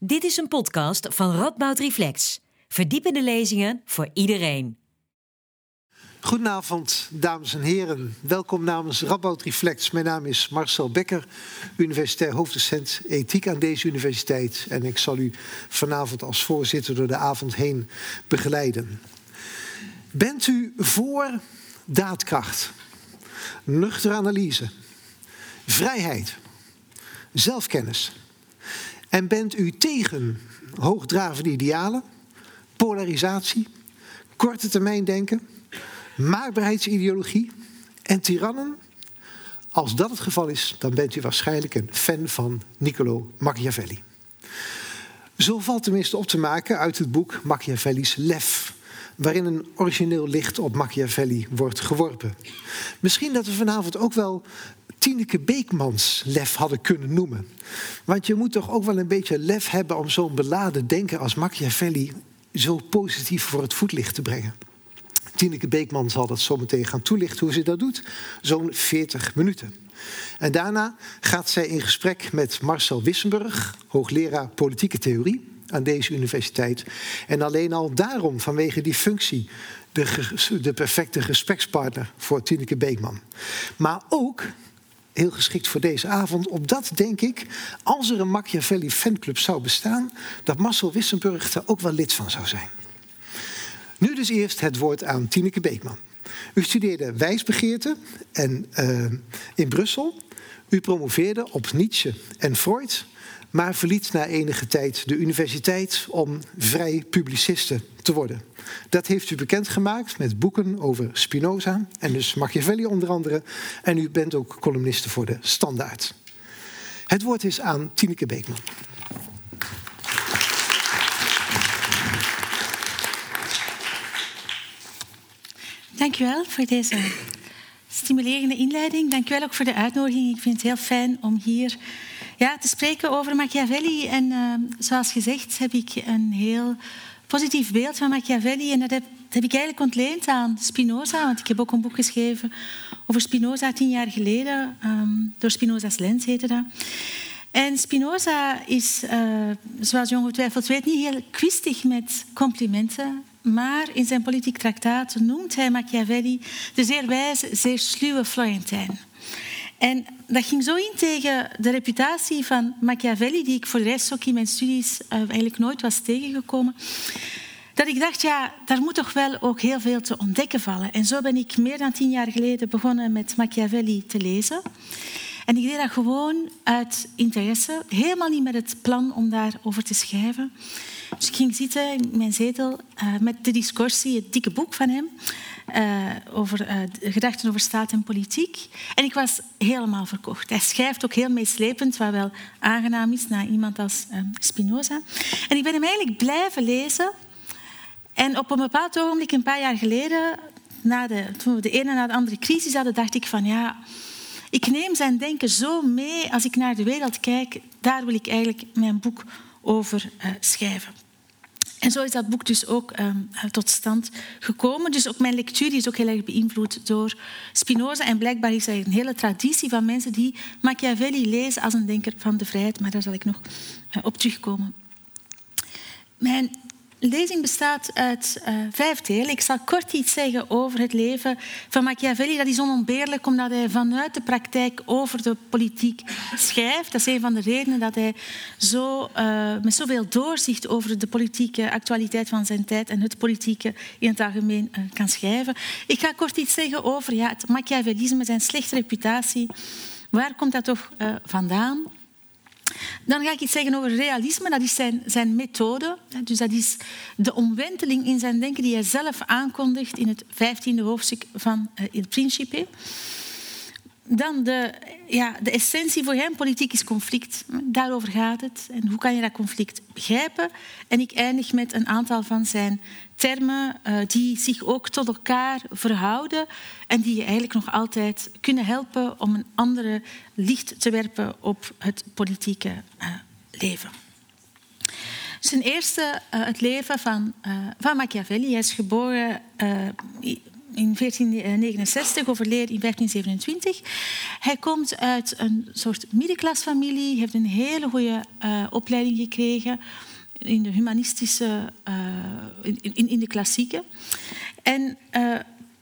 Dit is een podcast van Radboud Reflex. Verdiepende lezingen voor iedereen. Goedenavond, dames en heren. Welkom namens Radboud Reflex. Mijn naam is Marcel Becker, universitair hoofddocent ethiek aan deze universiteit. En ik zal u vanavond als voorzitter door de avond heen begeleiden. Bent u voor daadkracht, nuchtere analyse, vrijheid, zelfkennis? En bent u tegen hoogdravende idealen, polarisatie, korte termijn denken, maakbaarheidsideologie en tirannen? Als dat het geval is, dan bent u waarschijnlijk een fan van Niccolo Machiavelli. Zo valt tenminste op te maken uit het boek Machiavelli's Lef, waarin een origineel licht op Machiavelli wordt geworpen. Misschien dat we vanavond ook wel Tineke Beekmans lef hadden kunnen noemen. Want je moet toch ook wel een beetje lef hebben om zo'n beladen denker als Machiavelli zo positief voor het voetlicht te brengen. Tineke Beekman zal dat zometeen gaan toelichten hoe ze dat doet. Zo'n 40 minuten. En daarna gaat zij in gesprek met Marcel Wissenburg, hoogleraar politieke theorie aan deze universiteit. En alleen al daarom, vanwege die functie, de, de perfecte gesprekspartner voor Tineke Beekman. Maar ook heel geschikt voor deze avond. Opdat denk ik, als er een Machiavelli fanclub zou bestaan, dat Marcel Wissenburg er ook wel lid van zou zijn. Nu dus eerst het woord aan Tineke Beekman. U studeerde wijsbegeerte en, uh, in Brussel. U promoveerde op Nietzsche en Freud, maar verliet na enige tijd de universiteit om vrij publiciste te worden. Dat heeft u bekendgemaakt met boeken over Spinoza en dus Machiavelli onder andere. En u bent ook columniste voor de Standaard. Het woord is aan Tineke Beekman. Dank u wel voor deze stimulerende inleiding. Dank u wel ook voor de uitnodiging. Ik vind het heel fijn om hier ja, te spreken over Machiavelli. En uh, zoals gezegd heb ik een heel positief beeld van Machiavelli. En dat heb, ik eigenlijk ontleend aan Spinoza. Want ik heb ook een boek geschreven over Spinoza tien jaar geleden. Um, door Spinoza's lens heette dat. En Spinoza is, uh, zoals je ongetwijfeld weet, niet heel kwistig met complimenten. Maar in zijn politiek traktaat noemt hij Machiavelli de zeer wijze, zeer sluwe Florentijn. En dat ging zo in tegen de reputatie van Machiavelli, die ik voor de rest ook in mijn studies uh, eigenlijk nooit was tegengekomen. Dat ik dacht, ja, daar moet toch wel ook heel veel te ontdekken vallen. En zo ben ik meer dan tien jaar geleden begonnen met Machiavelli te lezen. En ik deed dat gewoon uit interesse, helemaal niet met het plan om daarover te schrijven. Dus ik ging zitten in mijn zetel uh, met de discussie, het dikke boek van hem, uh, over uh, gedachten over staat en politiek. En ik was helemaal verkocht. Hij schrijft ook heel meeslepend, wat wel aangenaam is naar iemand als Spinoza. En ik ben hem eigenlijk blijven lezen. En op een bepaald ogenblik, een paar jaar geleden, na de, toen we de ene na de andere crisis hadden, dacht ik van ja, ik neem zijn denken zo mee als ik naar de wereld kijk. Daar wil ik eigenlijk mijn boek over uh, schrijven. En zo is dat boek dus ook um, tot stand gekomen. Dus ook mijn lectuur is ook heel erg beïnvloed door Spinoza. En blijkbaar is er een hele traditie van mensen die Machiavelli lezen als een denker van de vrijheid. Maar daar zal ik nog uh, op terugkomen. Mijn lezing bestaat uit uh, vijf delen. Ik zal kort iets zeggen over het leven van Machiavelli. Dat is onontbeerlijk omdat hij vanuit de praktijk over de politiek schrijft. Dat is een van de redenen dat hij zo, uh, met zoveel doorzicht over de politieke actualiteit van zijn tijd en het politieke in het algemeen uh, kan schrijven. Ik ga kort iets zeggen over ja, het Machiavellisme, zijn slechte reputatie. Waar komt dat toch vandaan? Dan ga ik iets zeggen over realisme. Dat is zijn, zijn methode. Dus dat is de omwenteling in zijn denken die hij zelf aankondigt in het vijftiende hoofdstuk van Il Principe. Dan de, ja, de essentie voor hem, politiek is conflict. Daarover gaat het. En hoe kan je dat conflict begrijpen? En ik eindig met een aantal van zijn termen uh, die zich ook tot elkaar verhouden en die je eigenlijk nog altijd kunnen helpen om een andere licht te werpen op het politieke uh, leven. Ten eerste uh, het leven van, van Machiavelli. Hij is geboren in 1469, overleden in 1527. Hij komt uit een soort middenklasfamilie, heeft een hele goede uh, opleiding gekregen in de humanistische, uh, in, in, de klassieke. En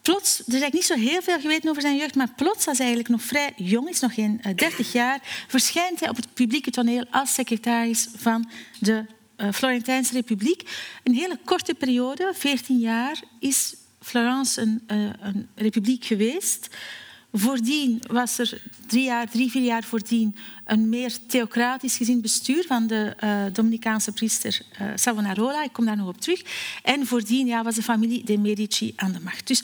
plots, er is eigenlijk niet zo heel veel geweten over zijn jeugd, maar plots, als hij eigenlijk nog vrij jong is, nog geen 30 jaar, verschijnt hij op het publieke toneel als secretaris van de Florentijnse Republiek. Een hele korte periode, 14 jaar, is Florence een, uh, een republiek geweest. Voordien was er drie, jaar, drie, vier jaar voordien een meer theocratisch gezien bestuur van de uh, Dominicaanse priester uh, Savonarola. Ik kom daar nog op terug. En voordien ja, was de familie de Medici aan de macht. Dus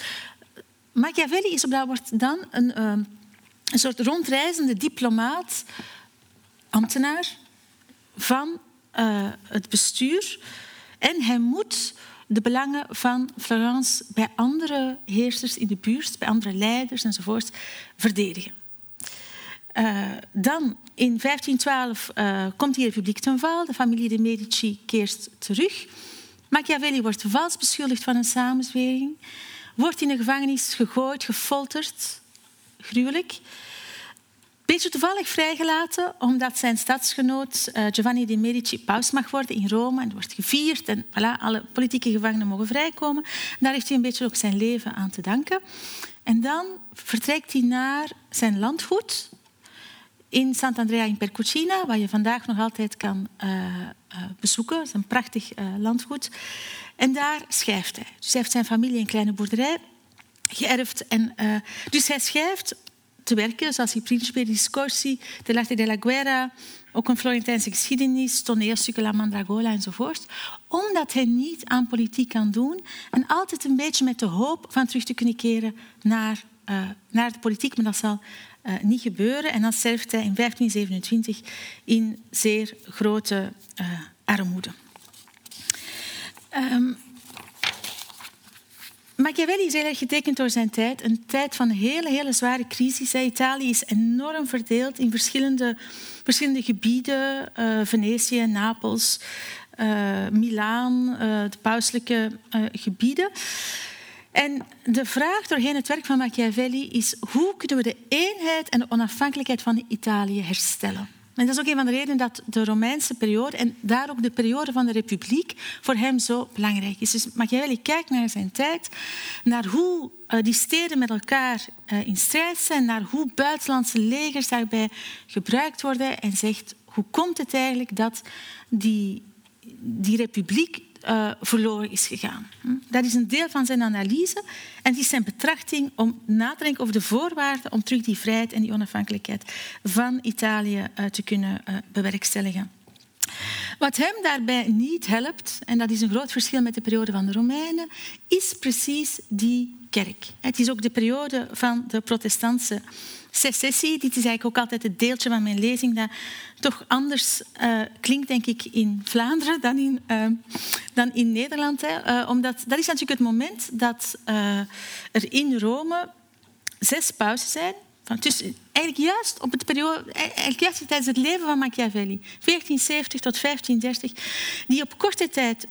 Machiavelli is op dat wordt dan een, een soort rondreizende diplomaat, ambtenaar van het bestuur. En hij moet de belangen van Florence bij andere heersers in de buurt, bij andere leiders enzovoort, verdedigen. Uh, dan in 1512 uh, komt die republiek ten val. De familie de Medici keert terug. Machiavelli wordt vals beschuldigd van een samenzwering. Wordt in de gevangenis gegooid, gefolterd. Gruwelijk beetje toevallig vrijgelaten omdat zijn stadsgenoot uh, Giovanni de Medici paus mag worden in Rome. En wordt gevierd en voilà, alle politieke gevangenen mogen vrijkomen. daar heeft hij een beetje ook zijn leven aan te danken. En dan vertrekt hij naar zijn landgoed in Sant'Andrea in Percucina, waar je vandaag nog altijd kan uh, uh, bezoeken. Het is een prachtig landgoed. En daar schrijft hij. Dus hij heeft zijn familie een kleine boerderij geërfd. En, dus hij schrijft werken, zoals die Principe Discorsi, l'arte della guerra, ook een Florentijnse geschiedenis, toneelstukken La Mandragola enzovoort. Omdat hij niet aan politiek kan doen en altijd een beetje met de hoop van terug te kunnen keren naar, uh, naar de politiek, maar dat zal uh, niet gebeuren. En dan sterft hij in 1527 in zeer grote uh, armoede. Um, Machiavelli is erg getekend door zijn tijd. Een tijd van hele, hele zware crisis. Italië is enorm verdeeld in verschillende, verschillende gebieden. Uh, Venetië, Napels, uh, Milaan, uh, de pauselijke gebieden. En de vraag doorheen het werk van Machiavelli is hoe kunnen we de eenheid en de onafhankelijkheid van Italië herstellen? En dat is ook een van de redenen dat de Romeinse periode en daar ook de periode van de Republiek voor hem zo belangrijk is. Dus Machiavelli kijkt naar zijn tijd, naar hoe uh, die steden met elkaar uh, in strijd zijn, naar hoe buitenlandse legers daarbij gebruikt worden en zegt hoe komt het eigenlijk dat die, die republiek uh, verloren is gegaan. Hm? Dat is een deel van zijn analyse en die is zijn betrachting om na te denken over de voorwaarden om terug die vrijheid en die onafhankelijkheid van Italië uh, te kunnen uh, bewerkstelligen. Wat hem daarbij niet helpt, en dat is een groot verschil met de periode van de Romeinen, is precies die kerk. Het is ook de periode van de protestantse secessie. Dit is eigenlijk ook altijd het deeltje van mijn lezing dat toch anders uh, klinkt, denk ik, in Vlaanderen dan in, uh, dan in Nederland. Uh, omdat dat is natuurlijk het moment dat er in Rome zes pauzen zijn. Dus eigenlijk juist, op het periode, eigenlijk juist tijdens het leven van Machiavelli, 1470 tot 1530, die op korte tijd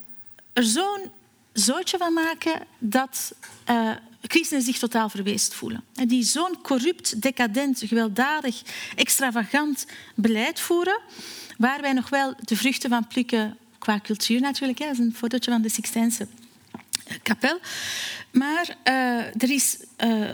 er zo'n zootje van maken dat christenen zich totaal verweest voelen. En die zo'n corrupt, decadent, gewelddadig, extravagant beleid voeren, waar wij nog wel de vruchten van plukken qua cultuur natuurlijk. Dat is een fotootje van de Sixtijnse kapel. Maar uh, er is uh,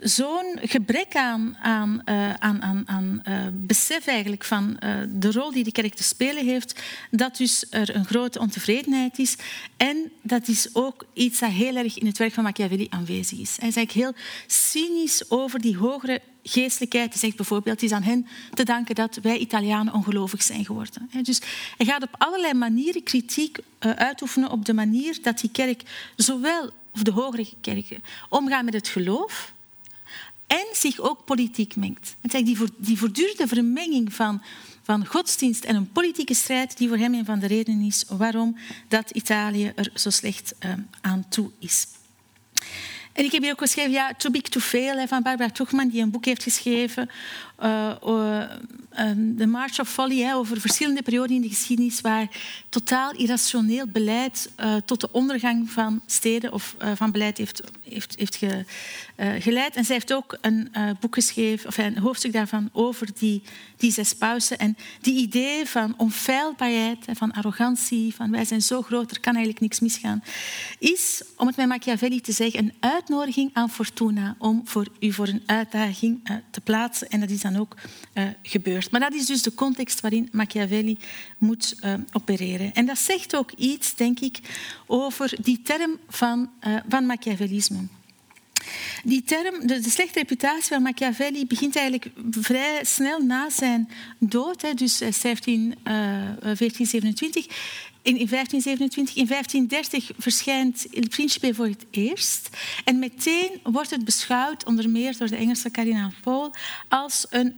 zo'n gebrek aan, aan, uh, aan, aan, aan besef eigenlijk van de rol die de kerk te spelen heeft, dat dus er een grote ontevredenheid is. En dat is ook iets dat heel erg in het werk van Machiavelli aanwezig is. Hij is eigenlijk heel cynisch over die hogere geestelijkheid. Hij zegt bijvoorbeeld, het is aan hen te danken dat wij Italianen ongelovig zijn geworden. Dus hij gaat op allerlei manieren kritiek uitoefenen op de manier dat die kerk zowel of de hogere kerken, omgaan met het geloof en zich ook politiek mengt. Het die, die voortdurende vermenging van, van godsdienst en een politieke strijd die voor hem een van de redenen is waarom dat Italië er zo slecht uh, aan toe is. En ik heb hier ook geschreven, ja, Too Big to Fail van Barbara Tuchman, die een boek heeft geschreven, uh, The March of Folly, over verschillende perioden in de geschiedenis waar totaal irrationeel beleid uh, tot de ondergang van steden of van beleid heeft, heeft, heeft ge, geleid. En zij heeft ook een boek geschreven, of een hoofdstuk daarvan, over die, die zes pauzen. En die idee van onfeilbaarheid, van arrogantie, van wij zijn zo groot, er kan eigenlijk niks misgaan, is, om het met Machiavelli te zeggen, een uitnodiging aan Fortuna om voor u voor een uitdaging te plaatsen. En dat is dan ook uh, gebeurt. Maar dat is dus de context waarin Machiavelli moet uh, opereren. En dat zegt ook iets, denk ik, over die term van, van Machiavellisme. Die term, de, slechte reputatie van Machiavelli begint eigenlijk vrij snel na zijn dood, hè, dus 17, 1427. In, in 1527, in 1530 verschijnt Il Principe voor het eerst. En meteen wordt het beschouwd, onder meer door de Engelse kardinaal Paul, als een,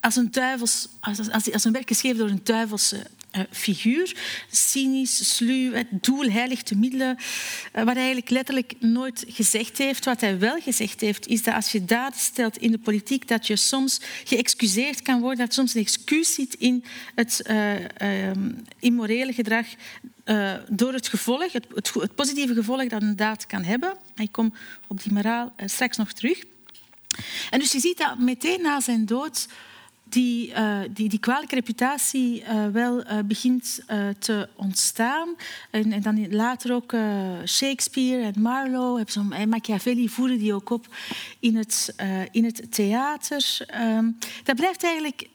als een, duivels, als, als, een werk geschreven door een duivelse figuur. Cynisch, sluw, het doel heiligt de middelen. Uh, wat hij eigenlijk letterlijk nooit gezegd heeft. Wat hij wel gezegd heeft, is dat als je daden stelt in de politiek, dat je soms geëxcuseerd kan worden, dat soms een excuus zit in het uh, immorele gedrag door het gevolg, het, het, het, positieve gevolg dat een daad kan hebben. Ik kom op die moraal straks nog terug. En dus je ziet dat meteen na zijn dood die, uh, die, die kwalijke reputatie uh, wel uh, begint te ontstaan. En, en, dan later ook Shakespeare en Marlowe en Machiavelli voeren die ook op in het, in het theater. Um, dat blijft eigenlijk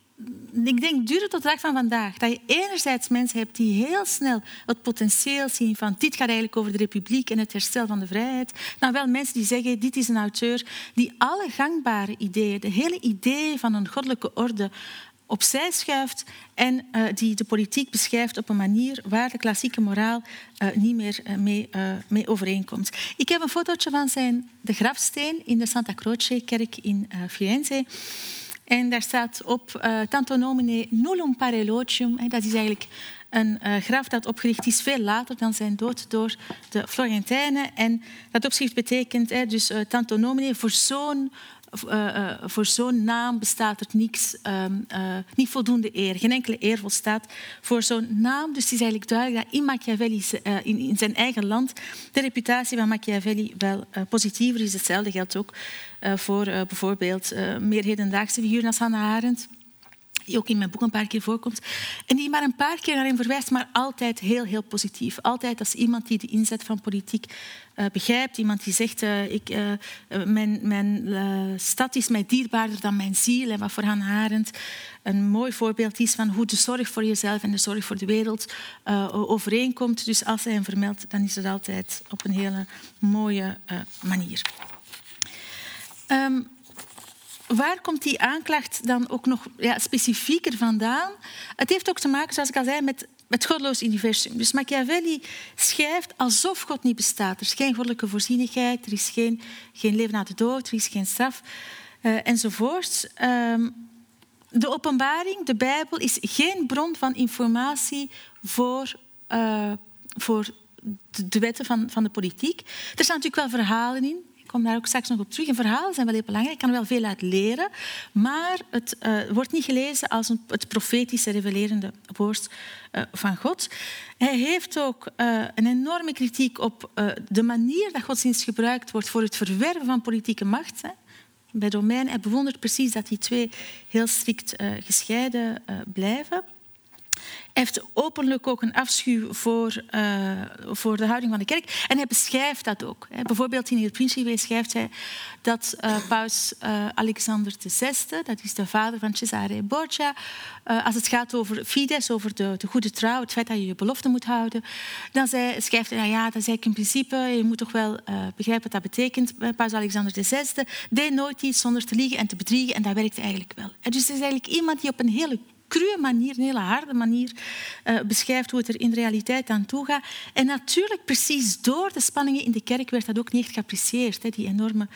ik denk, duren tot de dag van vandaag. Dat je enerzijds mensen hebt die heel snel het potentieel zien van dit gaat eigenlijk over de republiek en het herstel van de vrijheid. Dan wel mensen die zeggen, dit is een auteur die alle gangbare ideeën, de hele idee van een goddelijke orde opzij schuift en uh, die de politiek beschrijft op een manier waar de klassieke moraal uh, niet meer uh, mee, mee, overeenkomt. Ik heb een fotootje van zijn de grafsteen in de Santa Croce-kerk in Firenze. En daar staat op uh, tanto nomine nullum pare logium. Dat is eigenlijk een uh, graf dat opgericht is veel later dan zijn dood door de Florentijnen. En dat opschrift betekent hè, dus uh, tanto nomine voor zo'n uh, voor zo'n naam bestaat er niks, um, uh, niet voldoende eer. Geen enkele eer volstaat voor zo'n naam. Dus het is eigenlijk duidelijk dat in Machiavelli, in, in, zijn eigen land, de reputatie van Machiavelli wel positiever is. Hetzelfde geldt ook voor bijvoorbeeld meer hedendaagse figuren als Hannah Arendt die ook in mijn boek een paar keer voorkomt. En die maar een paar keer naar hem verwijst, maar altijd heel, heel positief. Altijd als iemand die de inzet van politiek uh, begrijpt. Iemand die zegt, uh, ik, uh, mijn, mijn stad is mij dierbaarder dan mijn ziel. En wat voor Hannah een mooi voorbeeld is van hoe de zorg voor jezelf en de zorg voor de wereld overeenkomt. Dus als hij hem vermeldt, dan is het altijd op een hele mooie manier. Um, waar komt die aanklacht dan ook nog ja, specifieker vandaan? Het heeft ook te maken, zoals ik al zei, met het godloos universum. Dus Machiavelli schrijft alsof God niet bestaat. Er is geen goddelijke voorzienigheid, er is geen, geen leven na de dood, er is geen straf, uh, enzovoort. Um, de openbaring, de Bijbel, is geen bron van informatie voor, uh, voor de wetten van, van de politiek. Er staan natuurlijk wel verhalen in, kom daar ook straks nog op terug. En verhalen zijn wel heel belangrijk. Ik kan wel veel uit leren. Maar het uh, wordt niet gelezen als een, het profetische, revelerende woord uh, van God. Hij heeft ook uh, een enorme kritiek op de manier dat godsdienst gebruikt wordt voor het verwerven van politieke macht. Hè. Bij Romein, hij bewondert precies dat die twee heel strikt gescheiden blijven heeft openlijk ook een afschuw voor, uh, voor de houding van de kerk. En hij beschrijft dat ook. Bijvoorbeeld in Il Principe schrijft hij dat uh, paus uh, Alexander VI, dat is de vader van Cesare Borgia, als het gaat over fides, over de, de, goede trouw, het feit dat je je belofte moet houden, dan schrijft hij, nou ja, dat is eigenlijk in principe, je moet toch wel begrijpen wat dat betekent. Paus Alexander VI deed nooit iets zonder te liegen en te bedriegen en dat werkt eigenlijk wel. Dus het is eigenlijk iemand die op een hele cruwe manier, een hele harde manier, uh, beschrijft hoe het er in realiteit aan toe gaat. En natuurlijk, precies door de spanningen in de kerk werd dat ook niet geapprecieerd, hè, die enorme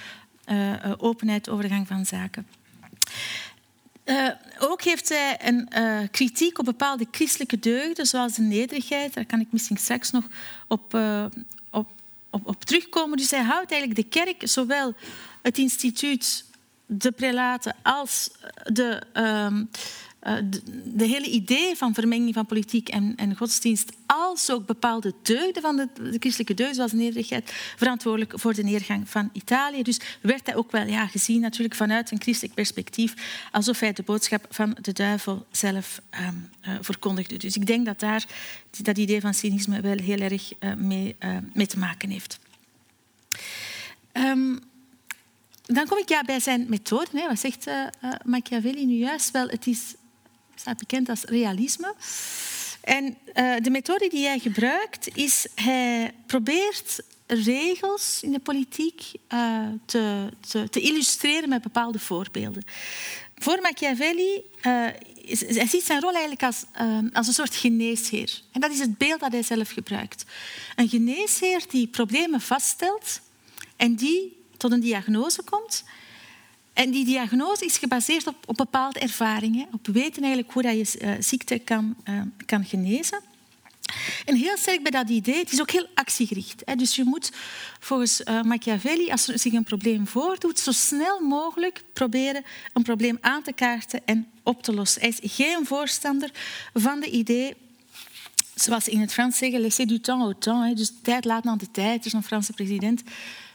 uh, openheid over de gang van zaken. Ook heeft hij een kritiek op bepaalde christelijke deugden, zoals de nederigheid. Daar kan ik misschien straks nog op, op op, terugkomen. Dus hij houdt eigenlijk de kerk, zowel het instituut, de prelaten, als de, ehm, de, de, hele idee van vermenging van politiek en, en, godsdienst, als ook bepaalde deugden van de, de christelijke deugden, zoals nederigheid, verantwoordelijk voor de neergang van Italië. Dus werd hij ook wel ja, gezien natuurlijk vanuit een christelijk perspectief, alsof hij de boodschap van de duivel zelf um, uh, verkondigde. Dus ik denk dat daar dat idee van cynisme wel heel erg uh, mee, mee, te maken heeft. Um, dan kom ik ja, bij zijn methode. Hè. Wat zegt Machiavelli nu juist? Wel, het is staat bekend als realisme. En uh, de methode die hij gebruikt is, hij probeert regels in de politiek uh, te, te, te, illustreren met bepaalde voorbeelden. Voor Machiavelli uh, hij ziet zijn rol eigenlijk als, als een soort geneesheer. En dat is het beeld dat hij zelf gebruikt. Een geneesheer die problemen vaststelt en die tot een diagnose komt en die diagnose is gebaseerd op, op bepaalde ervaringen, op weten eigenlijk hoe dat je uh, ziekte kan, uh, kan genezen. En heel sterk bij dat idee, het is ook heel actiegericht. Hè. Dus je moet volgens uh, Machiavelli, als er zich een probleem voordoet, zo snel mogelijk proberen een probleem aan te kaarten en op te lossen. Hij is geen voorstander van de idee zoals ze in het Frans zeggen, laisser du temps au temps. Hè. Dus tijd laten aan de tijd. Er is een Franse president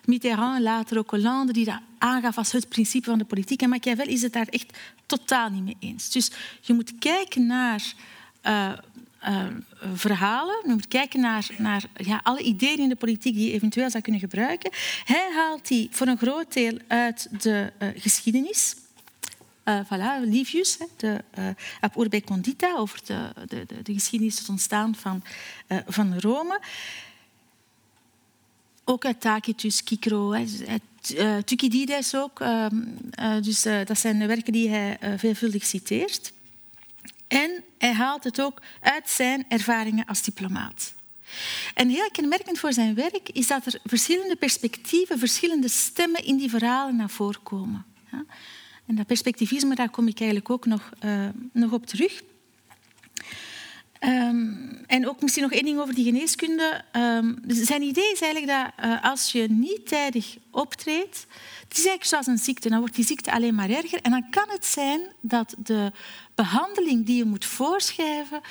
Mitterrand, later ook Hollande, die dat aangaf als het principe van de politiek. En Machiavelli is het daar echt totaal niet mee eens. Dus je moet kijken naar uh, uh, verhalen, je moet kijken naar, naar ja, alle ideeën in de politiek die je eventueel zou kunnen gebruiken. Hij haalt die voor een groot deel uit de uh, geschiedenis. Uh, voilà, Livius, de uh, Ab Urbe Condita, over de, de, de, de geschiedenis, het ontstaan van, van Rome. Ook uit Tacitus, Cicero, uh, Thucydides ook. Uh, uh, dus dat zijn werken die hij veelvuldig citeert. En hij haalt het ook uit zijn ervaringen als diplomaat. En heel kenmerkend voor zijn werk is dat er verschillende perspectieven, verschillende stemmen in die verhalen naar voren komen. En dat perspectivisme, daar kom ik eigenlijk ook nog, nog op terug. Um, en ook misschien nog één ding over die geneeskunde. Um, zijn idee is eigenlijk dat uh, als je niet tijdig optreedt, het is eigenlijk zoals een ziekte, dan wordt die ziekte alleen maar erger. En dan kan het zijn dat de behandeling die je moet voorschrijven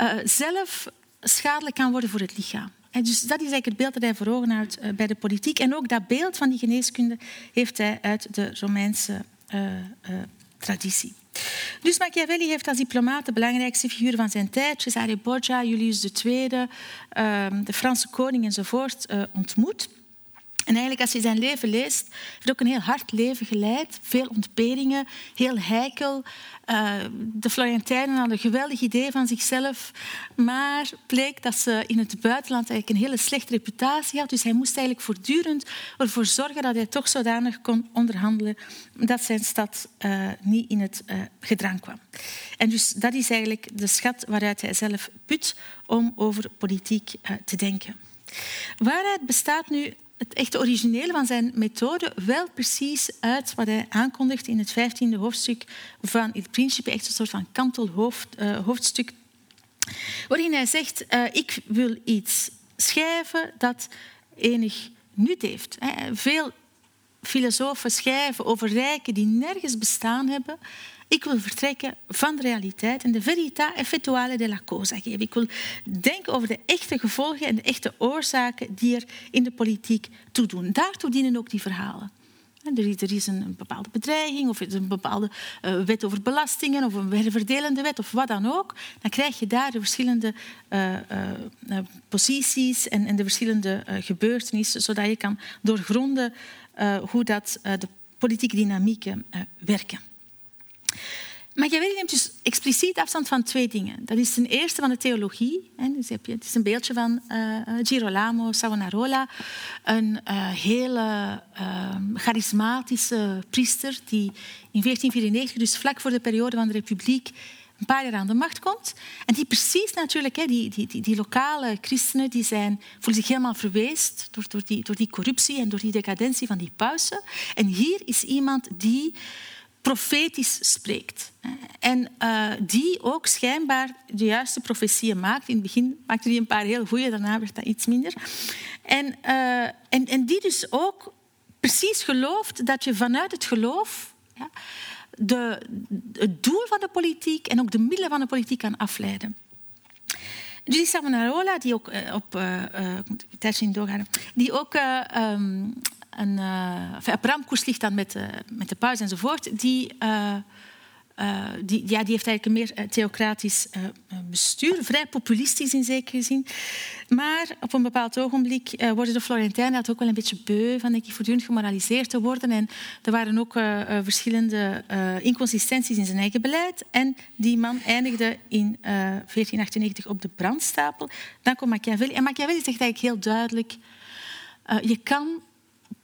uh, zelf schadelijk kan worden voor het lichaam. En dus dat is eigenlijk het beeld dat hij voor ogen houdt uh, bij de politiek. En ook dat beeld van die geneeskunde heeft hij uit de Romeinse traditie. Dus Machiavelli heeft als diplomaat de belangrijkste figuren van zijn tijd, Cesare Borgia, Julius II, ehm, de Franse koning enzovoort, uh, ontmoet. En eigenlijk, als je zijn leven leest, heeft ook een heel hard leven geleid. Veel ontberingen, heel heikel. Uh, de Florentijnen hadden een geweldig idee van zichzelf. Maar bleek dat ze in het buitenland eigenlijk een hele slechte reputatie had. Dus hij moest eigenlijk voortdurend ervoor zorgen dat hij toch zodanig kon onderhandelen dat zijn stad uh, niet in het uh, gedrang kwam. En dus dat is eigenlijk de schat waaruit hij zelf put om over politiek te denken. Waaruit bestaat nu het echte originele van zijn methode wel precies uit wat hij aankondigt in het vijftiende hoofdstuk van Il Principe, echt een soort van kantelhoofdstuk, uh, waarin hij zegt, uh, ik wil iets schrijven dat enig nut heeft. Veel filosofen schrijven over rijken die nergens bestaan hebben ik wil vertrekken van de realiteit en de verità effettuale della cosa geven. Ik wil denken over de echte gevolgen en de echte oorzaken die er in de politiek toe doen. Daartoe dienen ook die verhalen. Er is een bepaalde bedreiging, of er is een bepaalde wet over belastingen, of een verdelende wet, of wat dan ook. Dan krijg je daar de verschillende uh, uh, posities en, en, de verschillende gebeurtenissen, zodat je kan doorgronden hoe dat, de politieke dynamieken werken. Machiavelli neemt dus expliciet afstand van twee dingen. Dat is ten eerste van de theologie. Dus heb je, het is een beeldje van uh, Girolamo Savonarola, een uh, hele charismatische priester die in 1494, dus vlak voor de periode van de Republiek, een paar jaar aan de macht komt. En die precies natuurlijk, hè, die, die, die, die, lokale christenen, die zijn, voelen zich helemaal verweest door, door, die, door die corruptie en door die decadentie van die pausen. En hier is iemand die profetisch spreekt. En uh, die ook schijnbaar de juiste profetieën maakt. In het begin maakte hij een paar heel goede, daarna werd dat iets minder. En, uh, en, en die dus ook precies gelooft dat je vanuit het geloof ja, de, het doel van de politiek en ook de middelen van de politiek kan afleiden. Julie Savonarola, die ook uh, op uh, uh, die ook um, een, enfin, op ramkoers ligt dan met, met de pauze enzovoort, die uh, die, ja, die heeft eigenlijk een meer eh, theocratisch bestuur, vrij populistisch in zekere zin. Maar op een bepaald ogenblik worden de Florentijnen ook wel een beetje beu van ik, voortdurend gemoraliseerd te worden. En er waren ook verschillende inconsistenties in zijn eigen beleid. En die man eindigde in 1498 op de brandstapel. Dan komt Machiavelli. En Machiavelli zegt eigenlijk heel duidelijk... je kan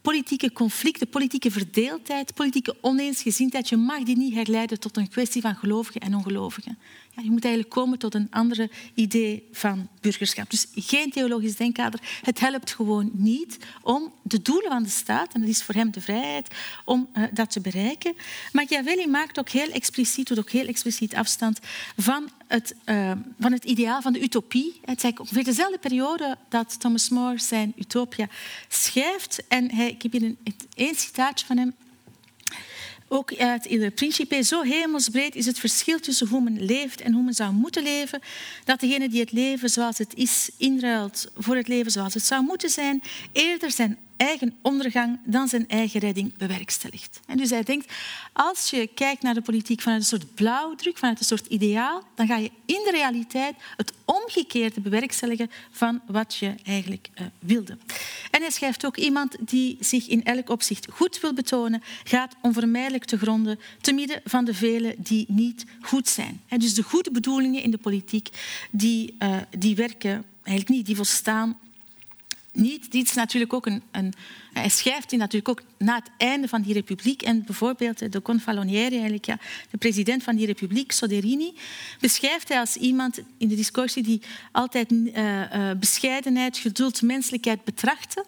politieke conflicten, politieke verdeeldheid, politieke oneensgezindheid, je mag die niet herleiden tot een kwestie van gelovigen en ongelovigen. Je moet eigenlijk komen tot een andere idee van burgerschap. Dus geen theologisch denkkader. Het helpt gewoon niet om de doelen van de staat, en dat is voor hem de vrijheid, om uh, dat te bereiken. Machiavelli maakt ook heel expliciet, doet ook heel expliciet afstand van het, uh, van het ideaal van de utopie. Het is ongeveer dezelfde periode dat Thomas More zijn Utopia schrijft. En hij, ik heb hier een, een citaatje van hem ook uit Il Principe, zo hemelsbreed is het verschil tussen hoe men leeft en hoe men zou moeten leven, dat degene die het leven zoals het is inruilt voor het leven zoals het zou moeten zijn, eerder zijn eigen ondergang dan zijn eigen redding bewerkstelligt. En dus hij denkt, als je kijkt naar de politiek vanuit een soort blauwdruk, vanuit een soort ideaal, dan ga je in de realiteit het omgekeerde bewerkstelligen van wat je eigenlijk uh, wilde. En hij schrijft ook iemand die zich in elk opzicht goed wil betonen, gaat onvermijdelijk te gronden te midden van de velen die niet goed zijn. En dus de goede bedoelingen in de politiek, die, uh, die werken eigenlijk niet, die volstaan niet. Dit is natuurlijk ook een, een, hij schrijft die natuurlijk ook na het einde van die republiek. En bijvoorbeeld de Confalonieri, eigenlijk, ja, de president van die republiek, Soderini, beschrijft hij als iemand in de discussie die altijd uh, uh, bescheidenheid, geduld, menselijkheid betrachtte.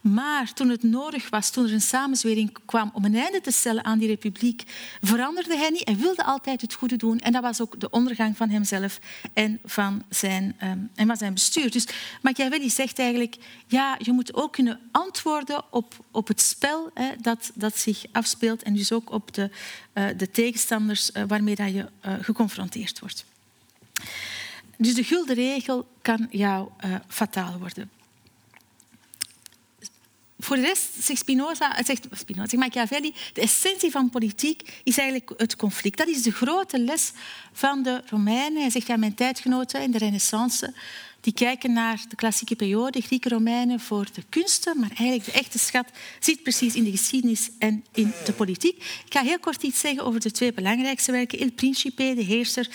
Maar toen het nodig was, toen er een samenzwering kwam om een einde te stellen aan die republiek, veranderde hij niet. Hij wilde altijd het goede doen. En dat was ook de ondergang van hemzelf en van zijn, um, en van zijn bestuur. Dus Machiavelli zegt eigenlijk, ja, je moet ook kunnen antwoorden op, op het spel hè, dat, dat zich afspeelt en dus ook op de, uh, de tegenstanders uh, waarmee dat je uh, geconfronteerd wordt. Dus de gulden regel kan jou fataal worden. Voor de rest zegt Spinoza, zegt Spinoza, zegt Machiavelli, de essentie van politiek is eigenlijk het conflict. Dat is de grote les van de Romeinen. Hij zegt, ja, mijn tijdgenoten in de renaissance, die kijken naar de klassieke periode, Grieken, Romeinen, voor de kunsten, maar eigenlijk de echte schat zit precies in de geschiedenis en in de politiek. Ik ga heel kort iets zeggen over de twee belangrijkste werken. Il Principe, de heerser,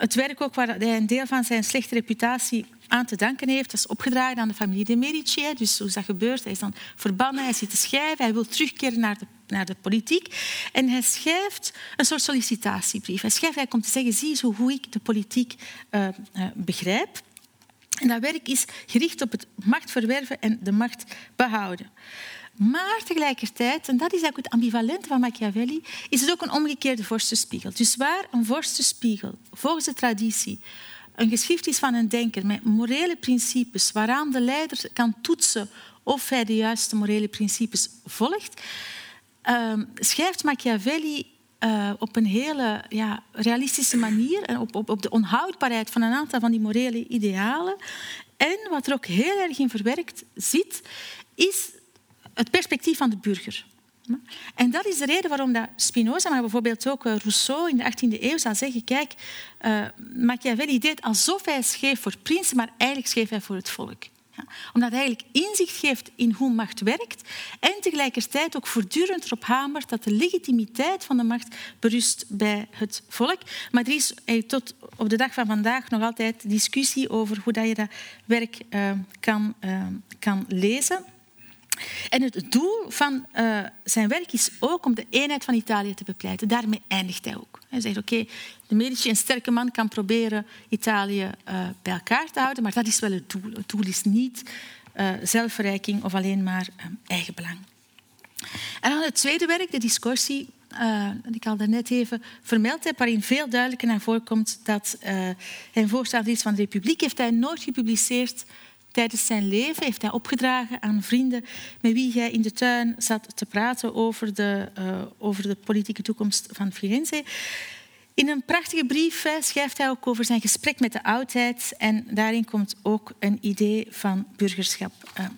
het werk ook waar hij een deel van zijn slechte reputatie aan te danken heeft. Dat is opgedragen aan de familie de Medici. Dus hoe is dat gebeurd? Hij is dan verbannen, hij zit te schrijven, hij wil terugkeren naar de, naar de politiek. En hij schrijft een soort sollicitatiebrief. Hij schrijft eigenlijk om te zeggen, zie eens hoe ik de politiek uh, uh, begrijp. En dat werk is gericht op het macht verwerven en de macht behouden. Maar tegelijkertijd, en dat is eigenlijk het ambivalente van Machiavelli, is het ook een omgekeerde vorstenspiegel. Dus waar een vorstenspiegel volgens de traditie een geschrift is van een denker met morele principes waaraan de leider kan toetsen of hij de juiste morele principes volgt, uh, schrijft Machiavelli uh, op een hele ja, realistische manier en op, op de onhoudbaarheid van een aantal van die morele idealen. En wat er ook heel erg in verwerkt zit, is het perspectief van de burger. En dat is de reden waarom dat Spinoza, maar bijvoorbeeld ook eh, Rousseau in de 18e eeuw zou zeggen, kijk, uh, Machiavelli deed alsof hij schreef voor prinsen, maar eigenlijk schreef hij voor het volk. Ja, omdat hij eigenlijk inzicht geeft in hoe macht werkt en tegelijkertijd ook voortdurend erop hamert dat de legitimiteit van de macht berust bij het volk. Maar er is eh, tot op de dag van vandaag nog altijd discussie over hoe dat je dat werk kan, kan lezen. En het doel van uh, zijn werk is ook om de eenheid van Italië te bepleiten. Daarmee eindigt hij ook. Hij zegt, oké, de Medici, een sterke man, kan proberen Italië uh, bij elkaar te houden, maar dat is wel het doel. Het doel is niet uh, zelfverrijking of alleen maar eigen belang. En dan het tweede werk, de discussie, uh, ik al daarnet even vermeld heb, waarin veel duidelijker naar voren komt dat hij voorstander is van de Republiek, heeft hij nooit gepubliceerd tijdens zijn leven. Heeft hij opgedragen aan vrienden met wie hij in de tuin zat te praten over de, uh, over de politieke toekomst van Firenze. In een prachtige brief schrijft hij ook over zijn gesprek met de oudheid. En daarin komt ook een idee van burgerschap